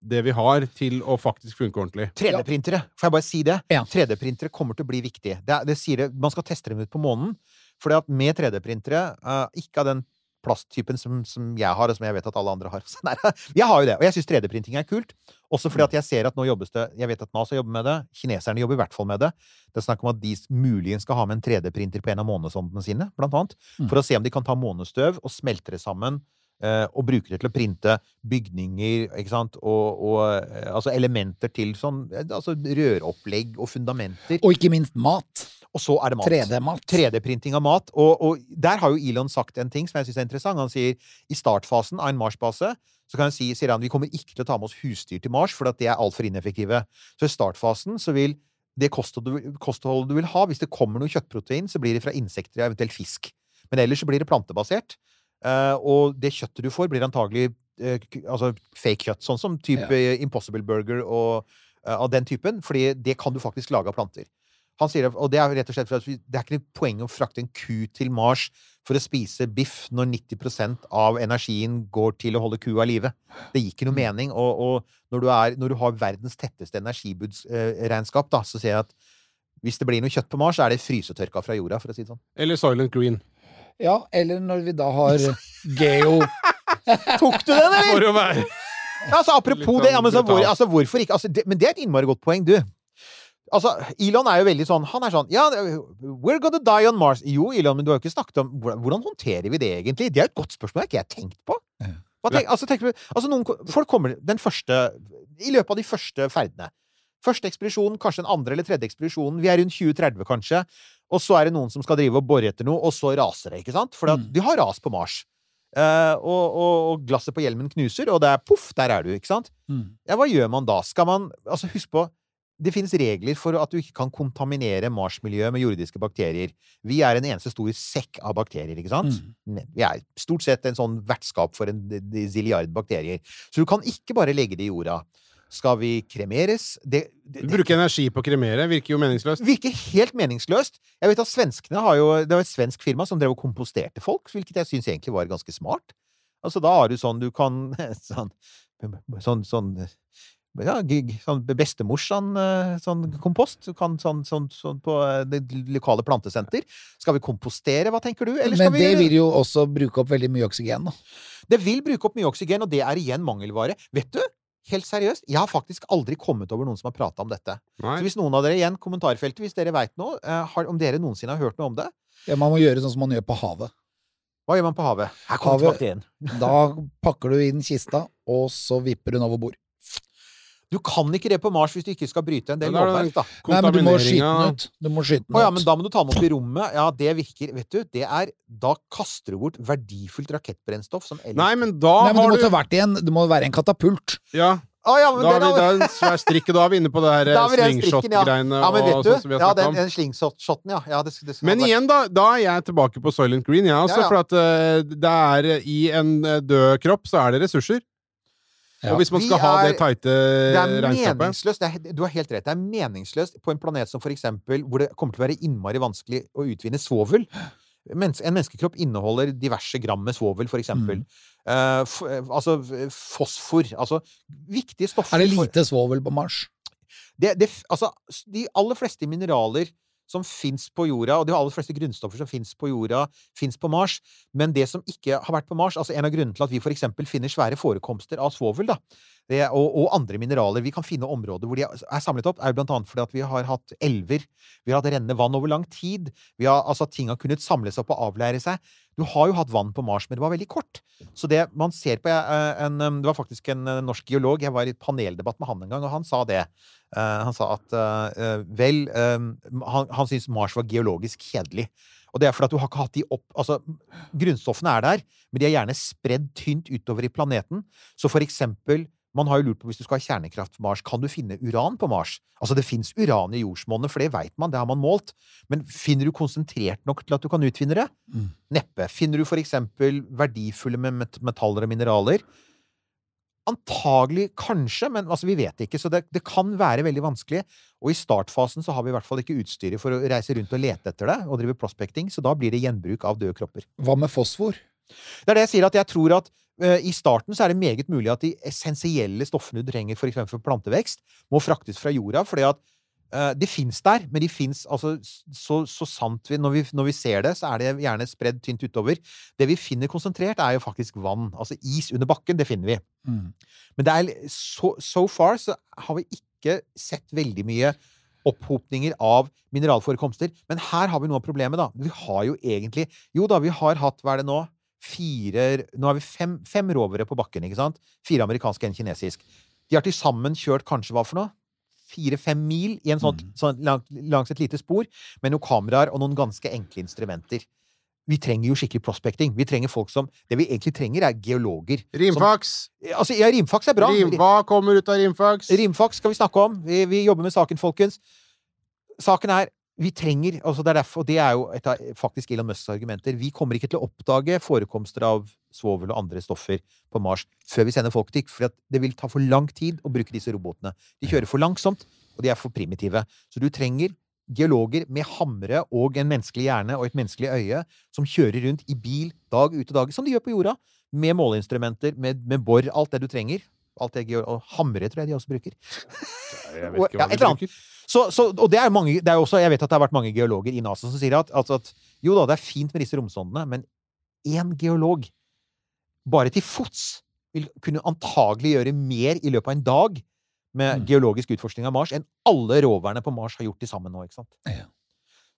det vi har, til å faktisk funke ordentlig? 3D-printere, får jeg bare si det? Ja. 3D-printere kommer til å bli viktige. Det, det sier det, Man skal teste dem ut på månen. For at med 3D-printere, uh, ikke av den plasttypen som, som jeg har, og som jeg vet at alle andre har. Nei, jeg har jo det, og jeg syns 3D-printing er kult. Også fordi at jeg ser at nå jobbes det Jeg vet at NASA jobber med det. Kineserne jobber i hvert fall med det. Det er snakk om at de muligens skal ha med en 3D-printer på en av månesondene sine, blant annet. Mm. For å se om de kan ta månestøv og smelte det sammen. eh, og bruke det til å printe bygninger, ikke sant, og, og eh, altså elementer til sånn eh, Altså røropplegg og fundamenter. Og ikke minst mat. Og så er det mat. 3D-mat. 3D-printing av mat. Og, og der har jo Elon sagt en ting som jeg syns er interessant. Han sier i startfasen av en Mars-base så kan han si, sier han, vi kommer ikke til å ta med oss husdyr til Mars, for at det er altfor ineffektive. Så i startfasen så vil det kostholdet du, vil ha, hvis det kommer noe kjøttprotein, så blir det fra insekter og eventuelt fisk. Men ellers så blir det plantebasert. Eh, og det kjøttet du får, blir antagelig eh, altså fake kjøtt. Sånn som type Ja. Impossible Burger og eh, av den typen. fordi det kan du faktisk lage av planter. Han sier, det- og det er rett og slett for at det er ikke noe poeng å frakte en ku til Mars for å spise biff når 90% av energien går til å holde kua i live. Det gir ikke noe mening. Og, og når, du er, når du har verdens tetteste energibudsregnskap, da, så sier jeg at hvis det blir noe kjøtt på Mars, så er det frysetørka fra jorda, for å si det sånn. Eller Silent Green. Ja, eller når vi da har geo Tok du den, eller? For å være Ja, altså, apropos det, ja, men, så, hvor, altså, hvorfor ikke? Altså, det, men det er et innmari godt poeng, du. Altså, Elon er jo veldig sånn Han er sånn Ja, we're gonna die on Mars. Jo, Elon, men du har jo ikke snakket om hvordan, håndterer vi det egentlig? Det er et godt spørsmål. Det har ikke jeg tenkt på. Tenk, altså, tenk, altså, noen, folk kommer den første I løpet av de første ferdene. Første ekspedisjon, kanskje den andre eller tredje ekspedisjonen. Vi er rundt 2030, kanskje. Og så er det noen som skal drive og bore etter noe, og så raser det, ikke sant? For Mm. de har ras på Mars. Uh, og, og, og glasset på hjelmen knuser, og det er poff, der er du, ikke sant? Mm. Ja, hva gjør man da? Skal man Altså, husk på det finnes regler for at du ikke kan kontaminere Mars-miljøet med jordiske bakterier. Vi er en eneste stor sekk av bakterier, ikke sant? Mm. Vi er stort sett en sånn vertskap for en zilliard bakterier. Så du kan ikke bare legge det i jorda. Skal vi kremeres? Det, det, det Bruke energi på å kremere virker jo meningsløst. virker helt meningsløst. Jeg vet at svenskene har jo Det var et svensk firma som drev og komposterte folk, hvilket jeg syns egentlig var ganske smart. Altså, da har du sånn du kan Sånn Sånn, sånn ja, sånn bestemors sånn, eh, sånn kompost. Kan sånn, sånn, sånn på eh, det lokale plantesenter. Skal vi kompostere, hva tenker du? Eller skal Men det vi... vil jo også bruke opp veldig mye oksygen, da. det vil bruke opp mye oksygen, og det er igjen mangelvare. Vet du, helt seriøst, jeg har faktisk aldri kommet over noen som har prata om dette. Nei. Så hvis noen av dere igjen, kommentarfeltet, hvis dere veit noe, eh, har, om dere noensinne har hørt noe om det, Ja, man må gjøre sånn som man gjør på havet. hva gjør man på havet? Her kommer Havet- igjen. Da pakker du inn kista, og så vipper hun over bord. Du kan ikke det på Mars hvis du ikke skal bryte en del er lovverk, da. Nei, men du må skyte den ut. Du må skyte den Å ja, men da må du ta den opp i rommet. Ja, det virker Vet du, det er Da kaster du bort verdifullt rakettbrennstoff som ellers Nei, men da Nei, men har du må du ta hvert igjen. Det må være en katapult. Ja, Ah, ja, men da er vi da er svær strikk, da er vi inne på det her er ja. slingshot-greiene Ja, men vet og du, sånn ja, den, den, slingshot-shoten, ja. ja det, det skal Men igjen, da, da er jeg tilbake på Soylent Green, jeg også. Ja, ja. For at uh, det er i en eh, død kropp, så er det ressurser. Ja. Og hvis man skal skal ha det er- tighte er regnskapet er, du har helt rett. Det er meningsløst på en planet som for eksempel hvor det kommer til å være innmari vanskelig å utvinne svovel. En menneskekropp inneholder diverse gram med svovel, for eksempel. Mm. Uh, altså fosfor. Altså viktige stoffer Er det lite svovel på Mars? det, det, altså, de aller fleste mineraler som fins på jorda, og de aller fleste grunnstoffer som fins på jorda, fins på Mars. Men det som ikke har vært på Mars altså En av grunnene til at vi eksempel finner svære forekomster av svovel, og, og andre mineraler Vi kan finne områder hvor de er samlet opp, er jo blant annet fordi at vi har hatt elver. Vi har hatt rennende vann over lang tid. Har, altså Ting har kunnet samles opp og avlære seg. Du har jo hatt vann på Mars, men det var veldig kort. Så det man ser på eh, en, um, Det var faktisk en eh, norsk geolog, jeg var i paneldebatt med han en gang, og han sa det. Eh, han sa at eh, eh, vel eh, Han, han syntes Mars var geologisk kjedelig. Og det er fordi at du har ikke hatt de opp Altså, grunnstoffene er der, men de er gjerne spredd tynt utover i planeten. Så for eksempel man har jo lurt på hvis du skal ha kjernekraft på Mars, kan du finne uran på Mars? Altså, det fins uran i jordsmonnet, for det veit man, det har man målt. Men finner du konsentrert nok til at du kan utvinne det? Mm. Neppe. Finner du for eksempel verdifulle med metaller og mineraler? Antagelig kanskje, men altså, vi vet ikke. Så det, det kan være veldig vanskelig. Og i startfasen så har vi i hvert fall ikke utstyret for å reise rundt og lete etter det, og drive prospecting, så da blir det gjenbruk av døde kropper. Hva med fosfor? Det er det jeg sier, at jeg tror at i starten så er det meget mulig at de essensielle stoffene du trenger for eksempel for plantevekst, må fraktes fra jorda, fordi at eh, de fins der, men de fins altså så, så sant vi når, vi når vi ser det, så er det gjerne spredd tynt utover. Det vi finner konsentrert, er jo faktisk vann. Altså is under bakken, det finner vi. Mm. Men det er so, so far så har vi ikke sett veldig mye opphopninger av mineralforekomster. Men her har vi noe av problemet, da. Vi har jo egentlig Jo da, vi har hatt, hva er det nå? Fire Nå har vi fem, fem rovere på bakken, ikke sant? Fire amerikanske, en kinesisk. De har til sammen kjørt kanskje hva for noe? Fire-fem mil i en sånn, sånn lang, langs et lite spor, med noen kameraer og noen ganske enkle instrumenter. Vi trenger jo skikkelig prospecting. Vi trenger folk som Det vi egentlig trenger, er geologer. Rimfax! Altså, ja, rimfaks er bra. Rim, hva kommer ut av rimfax? Rimfaks skal vi snakke om. Vi, vi jobber med saken, folkens. Saken er vi trenger altså det er derfor, og det er jo et av faktisk Elon Musks argumenter. Vi kommer ikke til å oppdage forekomster av svovel og andre stoffer på Mars før vi sender folk dit, for det vil ta for lang tid å bruke disse robotene. De kjører for langsomt, og de er for primitive. Så du trenger geologer med hamre og en menneskelig hjerne og et menneskelig øye som kjører rundt i bil dag ut og dag, som de gjør på jorda, med måleinstrumenter, med, med bor, alt det du trenger. Alt det, og hamre tror jeg de også bruker. Jeg vet ja, et eller annet. Så, så, og det er mange, det er også, Jeg vet at det har vært mange geologer i NASA som sier at, altså at jo da, det er fint med disse romsondene, men én geolog, bare til fots, vil kunne antagelig gjøre mer i løpet av en dag med Mm. geologisk utforskning av Mars enn alle roverne på Mars har gjort til sammen nå. ikke sant? Ja.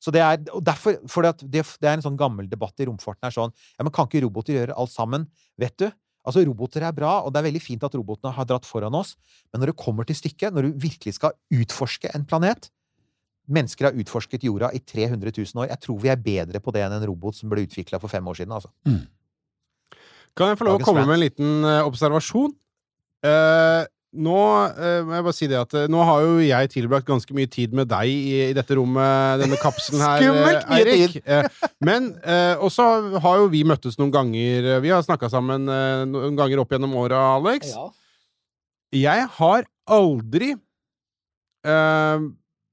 Så det er, derfor, for det, det er en sånn gammel debatt i romfarten er sånn ja, men Kan ikke roboter gjøre alt sammen? Vet du? Altså, Roboter er bra, og det er veldig fint at robotene har dratt foran oss, men når det kommer til stykket, når du virkelig skal utforske en planet Mennesker har utforsket jorda i 300 000 år. Jeg tror vi er bedre på det enn en robot som ble utvikla for fem år siden. altså. Kan jeg få lov å komme med en liten eh, observasjon? Eh, nå uh, må jeg bare si det at eh, nå har jo jeg tilbrakt ganske mye tid med deg i, i dette rommet, denne kapselen her, Skummelt eh, mye Eirik. Tid. men uh, også har jo vi møttes noen ganger. Vi har snakka sammen noen ganger opp gjennom åra, Alex. Jeg har aldri eh,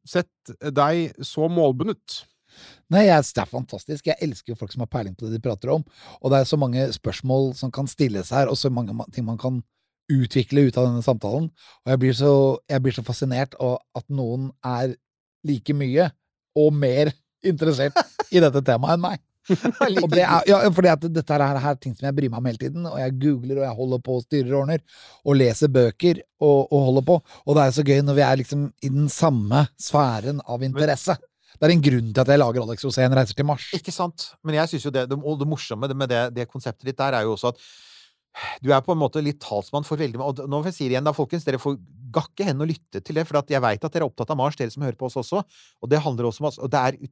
sett deg så målbundet. Nei, jeg, det er fantastisk. Jeg elsker jo folk som har peiling på det de prater om. Og det er så mange spørsmål som kan stilles her, og så mange ting man kan utvikle ut av denne samtalen. Og jeg blir så, jeg blir så fascinert av at noen er like mye, og mer interessert i dette temaet enn meg. Og det er, ja, fordi at dette her er, ting som jeg bryr meg om hele tiden, og jeg googler og jeg holder på og styrer og ordner, og leser bøker og, og holder på. Og det er så gøy når vi er liksom i den samme sfæren av interesse. Det er en grunn til at jeg lager Alex Rosén reiser til Mars. Ikke sant? Men jeg synes jo det, det, det morsomme med det, det konseptet ditt der, er jo også at du er på en måte litt talsmann for veldig. Og nå får jeg igjen, da, folkens, dere får gakke hen og lytte til det, for jeg veit at dere er opptatt av Mars, dere som hører på oss også. Og det handler også om oss. og det er,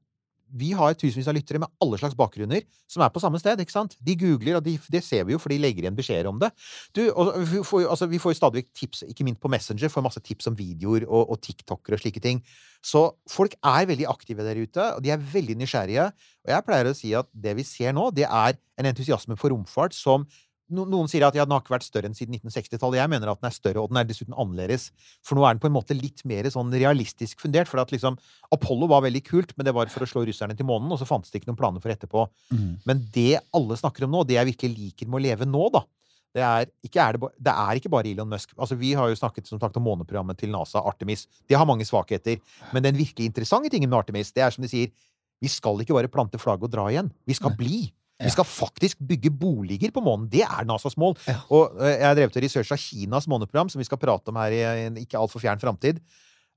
vi har tusenvis av lyttere med alle slags bakgrunner som er på samme sted. ikke sant? De googler, og de, det ser vi jo, for de legger igjen beskjeder om det. Du, vi får, altså, vi får jo stadig vekk tips, ikke minst på Messenger, får masse tips om videoer og, og TikToker og slike ting. Så folk er veldig aktive der ute, og de er veldig nysgjerrige. Og jeg pleier å si at det vi ser nå, det er en entusiasme for romfart som Noen sier at ja, den har ikke vært større enn siden 1960-tallet. Jeg mener at den er større, og den er dessuten annerledes. For nå er den på en måte litt mer sånn realistisk fundert. For at liksom Apollo var veldig kult, men det var for å slå russerne til månen, og så fantes det ikke noen planer for etterpå. Men det alle snakker om nå, det jeg virkelig liker med å leve nå, da, Det er, ikke er det, det er ikke bare Elon Musk. Altså, vi har jo snakket som sagt om måneprogrammet til NASA, Artemis. Det har mange svakheter. Men den virkelig interessante tingen med Artemis, det er som de sier, vi skal ikke bare plante flagget og dra igjen. Vi skal bli. Vi skal faktisk bygge boliger på månen. Det er NASAs mål. Og eh, jeg har drevet og researcha Kinas måneprogram, som vi skal prate om her i en ikke altfor fjern framtid.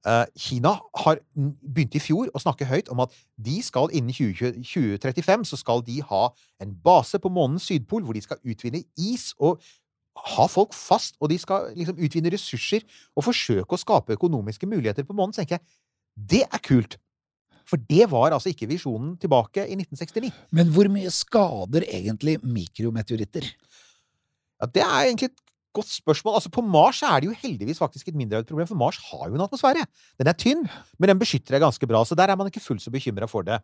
Eh, Kina har begynte begynt i fjor å snakke høyt om at de skal innen 2020 2035 så skal de ha en base på månens sydpol hvor de skal utvinne is og ha folk fast, og de skal liksom utvinne ressurser og forsøke å skape økonomiske muligheter på månen. Så tenker jeg det er kult. For det var altså ikke visjonen tilbake i 1969. Men hvor mye skader egentlig mikrometeoritter? Ja, det er egentlig et godt spørsmål. Altså, på Mars er det jo heldigvis faktisk et mindre problem, for Mars har jo en atmosfære. Den er tynn, men den beskytter deg ganske bra, så der er man ikke fullt så bekymra for det.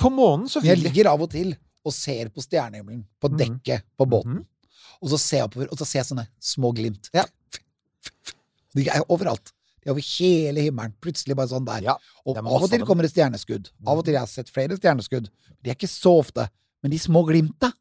På månen så Jeg ligger av og til og ser på stjernehimmelen, på dekket mm. på båten, mm. og så ser jeg oppover, og så ser jeg sånne små glimt. Ja. De er overalt. Er over hele himmelen. Plutselig bare sånn der. Ja, og av og til kommer det stjerneskudd. Av og til jeg har sett flere stjerneskudd. De er ikke så ofte. Men de små glimta,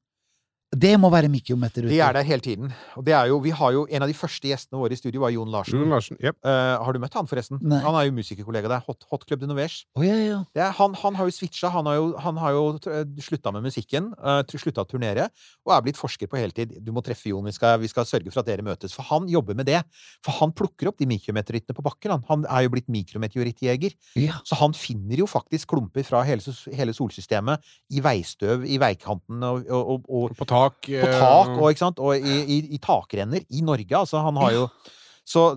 det må være mikrometeoritter. De er der hele tiden. Og det er jo, vi har jo En av de første gjestene våre i studio var Jon Larsen. Jon Larsen. yep. Uh, har du møtt han, forresten? Nei. Han er jo musikerkollega der. Hot, Hot Club de Novers. Oh, ja, ja. Det er, han, han har jo switcha. Han har jo, han har jo uh, slutta med musikken. Uh, slutta å turnere. Og er blitt forsker på heltid. Du må treffe Jon. Vi skal, vi skal sørge for at dere møtes. For han jobber med det. For han plukker opp de mikrometeorittene på bakken. Han, han er jo blitt mikrometeorittjeger. ja. Så han finner jo faktisk klumper fra hele, hele solsystemet i veistøv, i veikanten og, og, og, og På tak. på eh, tak og, ikke sant? og i, i, i takrenner i Norge. Altså, han har jo Så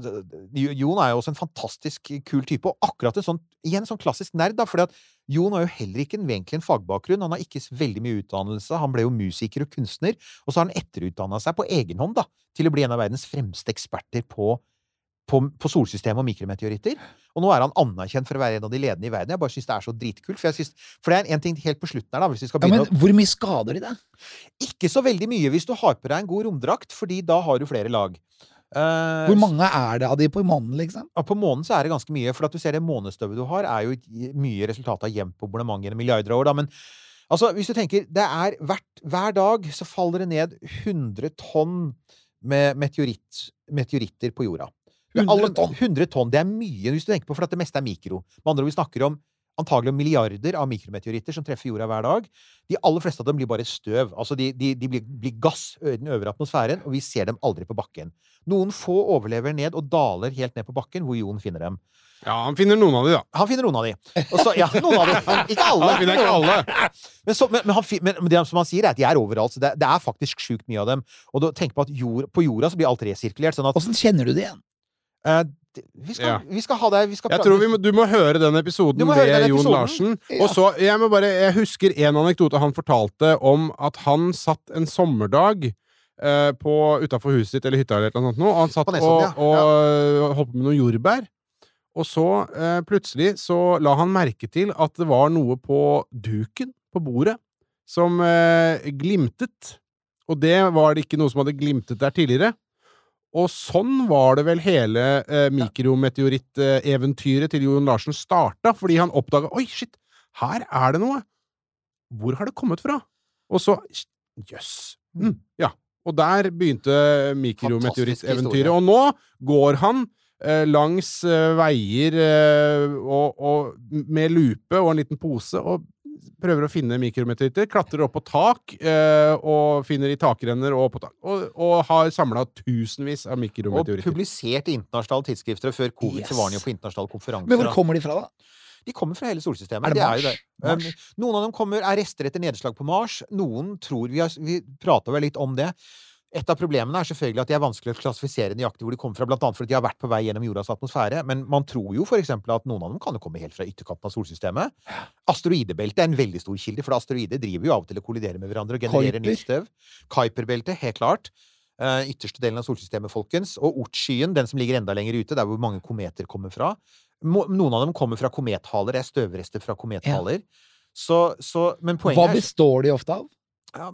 Jon er jo også en fantastisk kul type, og akkurat en sånn Igjen sånn klassisk nerd, da, fordi at Jon har jo heller ikke en, egentlig en fagbakgrunn. Han har ikke veldig mye utdannelse. Han ble jo musiker og kunstner, og så har han etterutdanna seg på egen hånd da, til å bli en av verdens fremste eksperter på på, på solsystemet og mikrometeoritter. Og nå er han anerkjent for å være en av de ledende i verden. Jeg bare synes det er så dritkult. For, jeg synes, for det er en ting helt på slutten her, da, hvis vi skal ja, Men hvor mye skader de deg? Ikke så veldig mye hvis du har på deg en god romdrakt, fordi da har du flere lag. Uh, Hvor mange er det av de på månen, liksom? ja, På månen så er det ganske mye, for at du ser det månestøvet du har, er jo mye resultat av jevnt bombardement gjennom milliarder av år, da. Men altså, hvis du tenker det er hvert, Hver dag så faller det ned 100 tonn med meteoritt, meteoritter på jorda. 100 tonn? 100 tonn. Det er mye hvis du tenker på, for at det meste er mikro. Med andre ord, vi snakker om antagelig om milliarder av mikrometeoritter som treffer jorda hver dag. De aller fleste av dem blir bare støv. Altså de, de, de blir, blir gass i den øvre atmosfæren, og vi ser dem aldri på bakken. Noen få overlever ned og daler helt ned på bakken, hvor Jon finner dem. Ja, han finner noen av de, da. Han finner noen av de. Også, ja, noen av de. Ikke alle. Han finner ikke alle. Men, så, men, men, han, men, men det som han sier, er at de er overalt. Så det, det er faktisk sjukt mye av dem. Og da, tenk på at jord, på jorda så blir alt resirkulert. Sånn at Åssen kjenner du det igjen? Eh, vi, skal, Ja. vi skal ha det vi skal Jeg tror vi må, Du må høre den episoden høre med den Jon episoden. Larsen. Ja. Og så, jeg, må bare, jeg husker en anekdote han fortalte om at han satt en sommerdag eh, utafor huset sitt eller hytta eller noe sånt. og Han satt På og, Nesodden, ja. og øh, holdt på med noen jordbær. Og så eh, plutselig så la han merke til at det var noe på duken på bordet som eh, glimtet. Og det var det ikke noe som hadde glimtet der tidligere. Og sånn var det vel hele eh, mikrometeoritteventyret til Jon Larsen starta, fordi han oppdaga Oi, shit, her er det noe! Hvor har det kommet fra? Og så Jøss. Mm, ja. Og der begynte mikrometeoritteventyret. Og nå går han eh, langs eh, veier eh, og, og med lupe og en liten pose og prøver å finne mikrometeoritter. Klatrer opp på tak eh, og finner i takrenner og på tak. Og, og har samla tusenvis av Og publisert i internasjonale tidsskrifter. Før covid så var han jo på internasjonale konferanser. Men hvor kommer de fra, da? De kommer fra hele solsystemet. Er det jo Mars? det. Mars? Um, noen av dem kommer, er rester etter nedslag på Mars. Noen tror Vi, har, vi prata vel litt om det. Et av problemene er selvfølgelig at de er vanskelig å klassifisere nøyaktig hvor de kommer fra, blant annet fordi de har vært på vei gjennom jordas atmosfære. Men man tror jo eksempel at noen av dem kan jo komme helt fra ytterkanten av solsystemet. Asteroidebeltet er en veldig stor kilde, for asteroider driver jo av og til og kolliderer med hverandre og genererer nytt støv. Kuiperbeltet, helt klart. Uh, ytterste delen av solsystemet, folkens. Og Ortskyen, den som ligger enda lenger ute, der hvor mange kometer kommer fra. Mo noen av dem kommer fra komethaler. Det er støvrester fra komethaler. Så, så, men poenget Hva består de ofte av? Ja,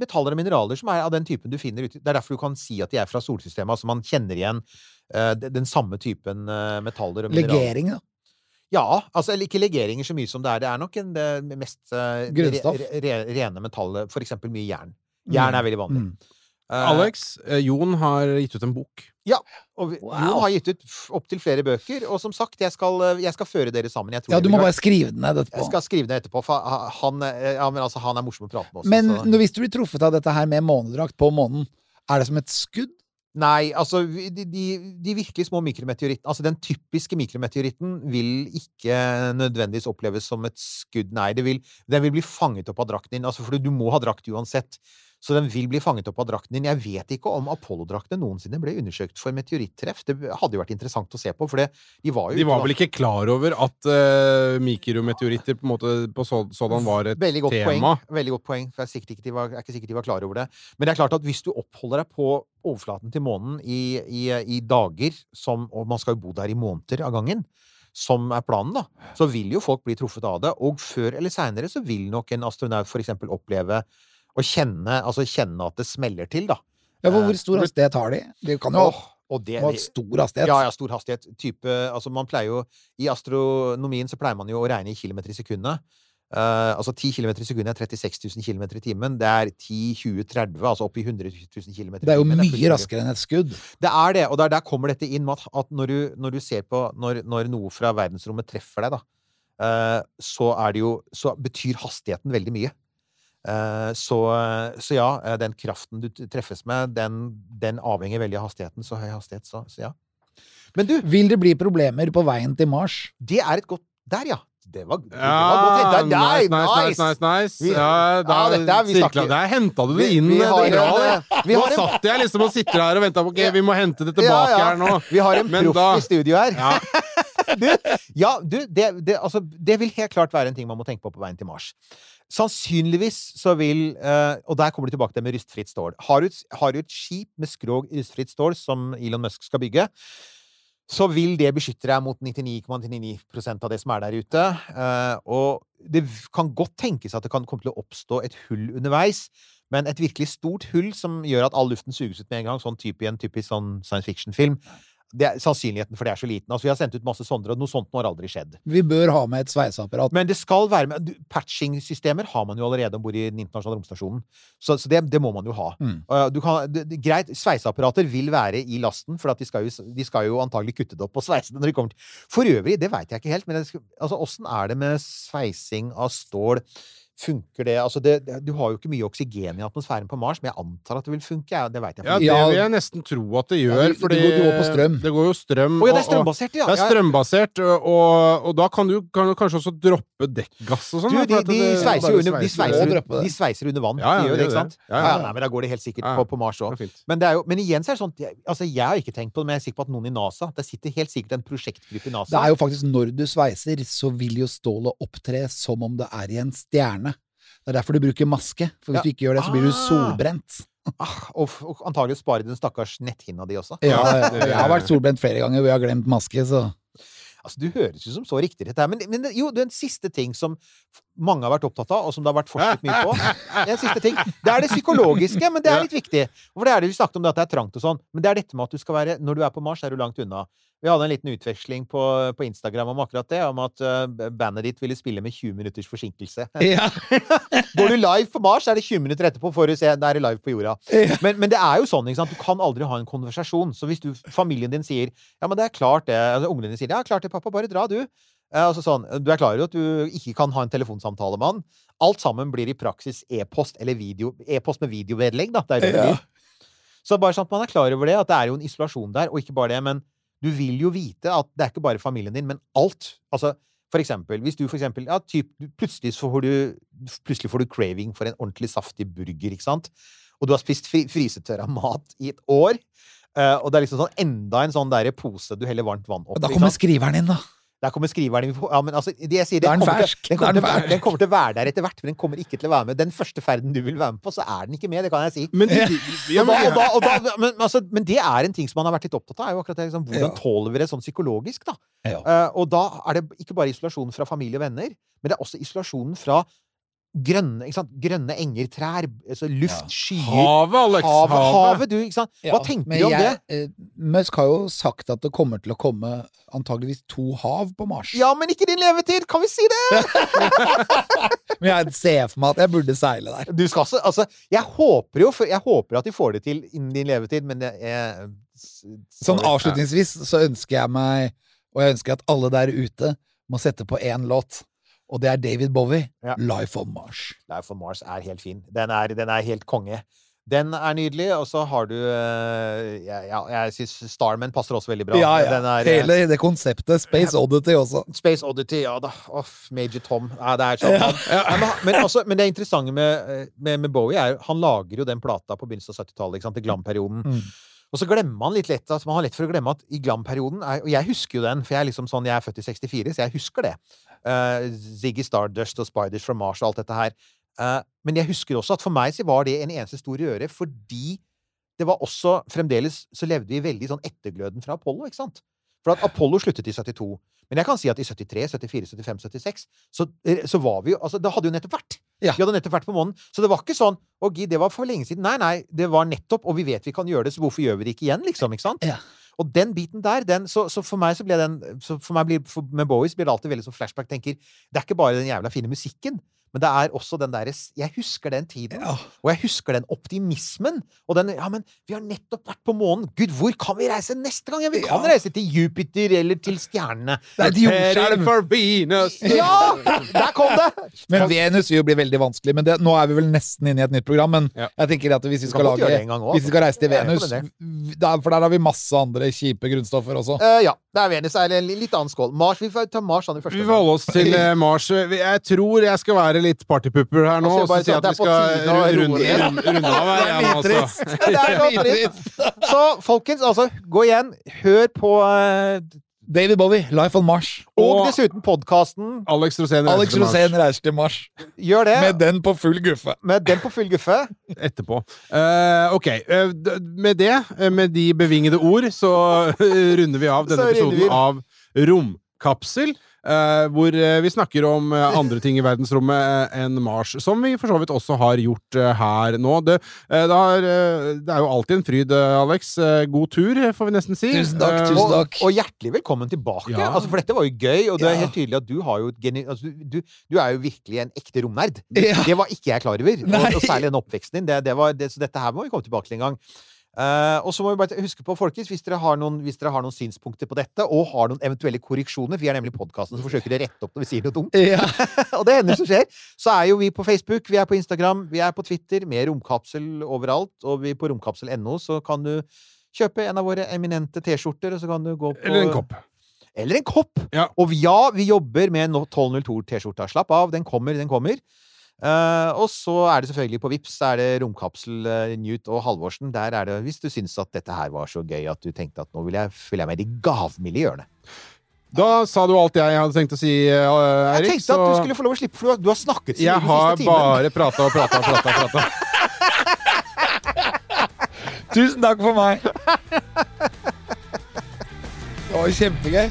metaller og mineraler som er av den typen du finner ute. Det er derfor du kan si at de er fra solsystemet. Altså man kjenner igjen uh, den samme typen uh, metaller og mineraler. Legering, da. Ja, altså ikke legeringer så mye som det er. Det er nok en, det mest uh, re, re, rene metallet. For eksempel mye jern. Jern er veldig vanlig. Mm. Eh, Alex, eh, Jon har gitt ut en bok. Og Wow. Jon har gitt ut opptil flere bøker, og som sagt, jeg skal, eh, jeg skal føre dere sammen. Jeg tror Ja, du må bare skrive den ned Jeg skal skrive den etterpå, for han, ja, men altså, han er morsom å prate med også. Men så- hvis du blir truffet av dette her med månedrakt på månen, er det som et skudd? Nei, altså de, de, de virkelig små mikrometeorittene Altså den typiske mikrometeoritten vil ikke nødvendigvis oppleves som et skudd. Nei, det vil, den vil bli fanget opp av drakten din. Altså, for du må ha drakt uansett. Så den vil bli fanget opp av drakten din. Jeg vet ikke om Apollo-draktene noensinne ble undersøkt for meteorittreff. Det hadde jo vært interessant å se på, for det, de var jo De var vel ikke klar over at uh, mikrometeoritter på en måte på så, sådan var et Veldig godt tema. poeng. Veldig godt poeng. For jeg er, ikke de var, jeg er ikke sikkert de var klar over det. Men det er klart at hvis du oppholder deg på overflaten til månen i, i, i dager, som, og man skal jo bo der i måneder av gangen, som er planen, da, så vil jo folk bli truffet av det. Og før eller seinere så vil nok en astronaut eksempel oppleve å kjenne, altså kjenne at det smeller til, da. Ja, hvor, Eh, hvor stor hastighet har de? De kan jo og det, ha stor hastighet. ja, ja, stor hastighet. Type, altså man pleier jo, I astronomien så pleier man jo å regne i kilometer i sekundet. Uh, altså 10 km i sekundet er 36 000 km i timen. Det er 10, 20, 30, altså opp i 100 000 km i timen. Det er jo mye er raskere enn et skudd. Det er det, og der, der kommer dette inn med at, når, du, når du ser på når, når noe fra verdensrommet treffer deg, da, uh, så er det jo Så betyr hastigheten veldig mye. Eh, så, så ja, eh, den kraften du treffes med, den, den avhenger veldig av hastigheten. Så høy hastighet, så, så ja. Men du, Vil det bli problemer på veien til Mars? det er et godt Der, ja! Det var, det var godt tenkt. Der, nice, nice, nice, nice. Vi- Ja, da, Ja, dette er- vi sirkla- Der henta du det inn. vi vi har bra, en- det. vi Nå en- satt jeg liksom og sitter her og venta på Ok, vi må hente det tilbake Ja, ja. her nå. Vi har en proff i studio her. Ja. du, ja, du, det, det, altså, det vil helt klart være en ting man må tenke på på veien til Mars. Sannsynligvis så vil eh, Og der kommer de tilbake til med rustfritt stål. Har du, et- skip med skrog rustfritt stål som Elon Musk skal bygge, så vil det beskytte deg mot 99,99% av det som er der ute. Eh, og det kan godt tenkes at det kan komme til å oppstå et hull underveis. Men et virkelig stort hull som gjør at all luften suges ut med en gang, sånn type i en typisk sånn science fiction-film, er sannsynligheten for det er så liten. Altså, vi har sendt ut masse sondre, og noe sånt har aldri skjedd. Vi bør ha med et sveiseapparat. Men det skal være med Patching-systemer har man jo allerede om bord i den internasjonale romstasjonen. Så, så det, det må man jo ha. Mm. Du kan, det, det, greit, sveiseapparater vil være i lasten, for de, skal jo, de skal jo antagelig kutte det opp og sveise det når de kommer til For øvrig, det veit jeg ikke helt, men åssen altså, åssen er det med sveising av stål? Funker det? Altså, det, det Du har jo ikke mye oksygen i atmosfæren på Mars, men jeg antar at det vil funke. Ja, det vet jeg. Ja, det vil jeg nesten tro at det gjør. Ja, det- det fordi går jo på strøm. Det går jo strøm. Oh, ja, det er og- og- strømbasert, ja! Det er strømbasert, og, og da kan du, kan du kanskje også droppe dekkgass og sånn. Du, de, de, sveiser jo under, de, sveiser- sveiser, det. de sveiser under vann. Ja, ja, de gjør det, ikke sant? Ja, Ja, ja. nei, men da går det helt sikkert Ja, ja. på, på Mars òg. Det. Men, det men igjen så er det sånn altså Jeg har ikke tenkt på det, men jeg er sikker på at noen i NASA Det sitter helt sikkert en prosjektgruppe i NASA. Det er jo faktisk når du sveiser, så vil jo stålet opptre som om det er i en stjerne. Det er derfor du bruker maske, for hvis Ja. du ikke gjør det, så blir du Ah. solbrent. ah, og, og antagelig spare den stakkars netthinna di også. Ja, jeg har vært solbrent flere ganger og jeg har glemt maske, så Altså, Du høres jo som så riktig her. Men, men jo, det er en siste ting som mange har vært opptatt av, og som det har vært forsket mye på. Det er en siste ting. Det er det psykologiske, men det er litt viktig. For det er det Vi snakket om det at det er trangt og sånn, men det er dette med at du skal være Når du er på Mars, er du langt unna. Vi hadde en liten utveksling på, på Instagram om akkurat det, om at uh, bandet ditt ville spille med 20 minutters forsinkelse. ja. Går du live på Mars, er det 20 minutter etterpå får du se da er det live på jorda. Men, men det er jo sånn, ikke sant? du kan aldri ha en konversasjon. Så hvis du, familien din sier ja, men det er klart det, altså, ungene dine sier ja, klart det, pappa, bare dra, du. Eh, altså sånn, du er klar over at du ikke kan ha en telefonsamtale med han. Alt sammen blir i praksis e-post eller video, e-post med videovedlegg, da. Det er det det Ja. Så bare sånn at man er klar over det, at det er jo en isolasjon der, og ikke bare det, men du vil jo vite at det er ikke bare familien din, men alt. Altså, for eksempel, hvis du for eksempel, ja, typ, plutselig, får du, plutselig får du craving for en ordentlig saftig burger, ikke sant? Og du har spist fri, frysetørra mat i et år, Uh, og det er liksom sånn enda en sånn der pose du heller varmt vann opp. da kommer skriveren inn, da. Der kommer skriveren. Ja, men altså, det jeg sier, er den, kommer til, den, er kommer til, den kommer til å være der etter hvert, men den kommer ikke til å være med. Den første ferden du vil være med på, så er den ikke med, det kan jeg si. Men, det er en ting som man har vært litt opptatt av. er jo akkurat det, liksom, Hvordan Ja. tåler vi det sånn psykologisk? da? Ja. Uh, og da er det ikke bare isolasjon fra familie og venner, men det er også isolasjonen fra grønne, ikke sant? grønne enger, trær, altså luft, skyer Havet, Alex! Havet, Havet. havet, du, ikke sant? Hva Ja, tenker men du om det? jeg, det? Musk har jo sagt at det kommer til å komme antageligvis to hav på Mars. Ja, men ikke din levetid! Kan vi si det? Men jeg ser for meg at jeg burde seile der. Du skal også, altså Jeg håper jo Jeg håper at de får det til innen din levetid, men det er Sånn avslutningsvis så ønsker jeg meg, og jeg ønsker at alle der ute må sette på én låt, og det er David Bowie, Ja. 'Life on Mars'. Life on Mars er helt fin. Den er, den er helt konge. Den er nydelig, og så har du eh, Ja, ja jeg syns Starman passer også veldig bra. Ja, ja. Er, eh, Hele det konseptet. Space Oddity også. Space Oddity, ja da. Off, Major Tom. Ja, det er sånn. Ja, men, men, også, men det interessante med, med, med Bowie er han lager jo den plata på begynnelsen av 70-tallet, ikke sant, til glam-perioden. Mm. Og så glemmer man litt lett at man har lett for å glemme at i glam-perioden er- Og jeg husker jo den, for jeg er liksom sånn, jeg er født i 64, så jeg husker det. Uh, Ziggy Stardust og Spiders from Mars og alt dette her. Uh, men jeg husker også at for meg så var det en eneste stor røre, fordi det var også Fremdeles så levde vi veldig sånn ettergløden fra Apollo, ikke sant? For at Apollo sluttet i 72. Men jeg kan si at i 73, 74, 75, 76 så, eh, så var vi jo Altså, det hadde jo nettopp vært. Ja. Vi hadde nettopp vært på månen. Så det var ikke sånn Å, gid, det var for lenge siden. Nei, nei, det var nettopp, og vi vet vi kan gjøre det, så hvorfor gjør vi det ikke igjen, liksom? Ikke sant? Ja. Og den biten der, den, så, så for meg så ble den så for meg blir, for, Med Bowies blir det alltid veldig sånn flashback. tenker, Det er ikke bare den jævla fine musikken, men det er også den derre Jeg husker den tiden. Ja. Og jeg husker den optimismen. Og den Ja, men vi har nettopp vært på månen! Gud, hvor kan vi reise neste gang? Ja, vi kan Ja. reise til Jupiter eller til stjernene. Det er jordskjelv! for Venus! Ja! Der kom det! Men Venus vil jo bli veldig vanskelig. Men det, nå er vi vel nesten inne i et nytt program. Men jeg tenker at hvis vi skal det lage også, Hvis vi skal reise til Venus der, For der har vi masse andre kjipe grunnstoffer også. Uh, ja. Det er Venus er en litt annen skål. Mars, vi får ta Mars an i første Vi får holde oss til eh, Mars. Jeg tror jeg skal være litt partypupper her nå. Altså, Og så sier jeg at at vi skal runde, runde, av her. Det er. Det så trist. Så folkens, altså, gå igjen. Hør på eh, David Bowie, 'Life on Mars'. Og Og- dessuten podkasten. Alex Rosén reiser til Mars. Gjør det. Med den på full guffe. Med den på full guffe. etterpå. Uh, ok, Uh, med det, med de bevingede ord, så runder vi av denne episoden av Romkapsel. Eh, hvor eh, vi snakker om eh, andre ting i verdensrommet enn Mars, som vi for så vidt også har gjort her nå. Det, det, er, det er jo alltid en fryd, Alex. God tur, får vi nesten si. Tusen takk, tusen Og, takk. og hjertelig velkommen tilbake. Ja. Altså, for dette var jo gøy, og det er helt tydelig at du har jo et geni... Altså, du, du er jo virkelig en ekte romnerd. Ja. Det var ikke jeg klar over. Og, og særlig den oppveksten din. Det, det var, det, så dette her må vi komme tilbake til en gang. Eh, og så må vi bare huske på, folkens, hvis dere, har noen, hvis dere har noen synspunkter på dette, og har noen eventuelle korreksjoner, for vi er nemlig podkasten som forsøker å rette opp når vi sier noe dumt, Ja. og det hender som skjer, så er jo vi på Facebook, vi er på Instagram, vi er på Twitter, med Romkapsel overalt, og vi på romkapsel.no, så kan du kjøpe en av våre eminente T-skjorter, og så kan du gå på Eller en kopp. Eller en kopp! Ja. Og ja, vi jobber med no- 1202-T-skjorta. Slapp av, den kommer, den kommer. Eh, og så er det selvfølgelig på Vips, er det Romkapsel, uh, Newt og Halvorsen. Der er det, hvis du syns at dette her var så gøy at du tenkte at nå vil jeg følge meg i de gavmilde hjørnet. Da sa du alt jeg hadde tenkt å si, eh, Jeg tenkte tenkte at du skulle få lov å slippe, for du har- du har snakket så Jeg mye den har siste timen. bare prata og prata og prata. og prata. Tusen takk for meg. Det var kjempegøy.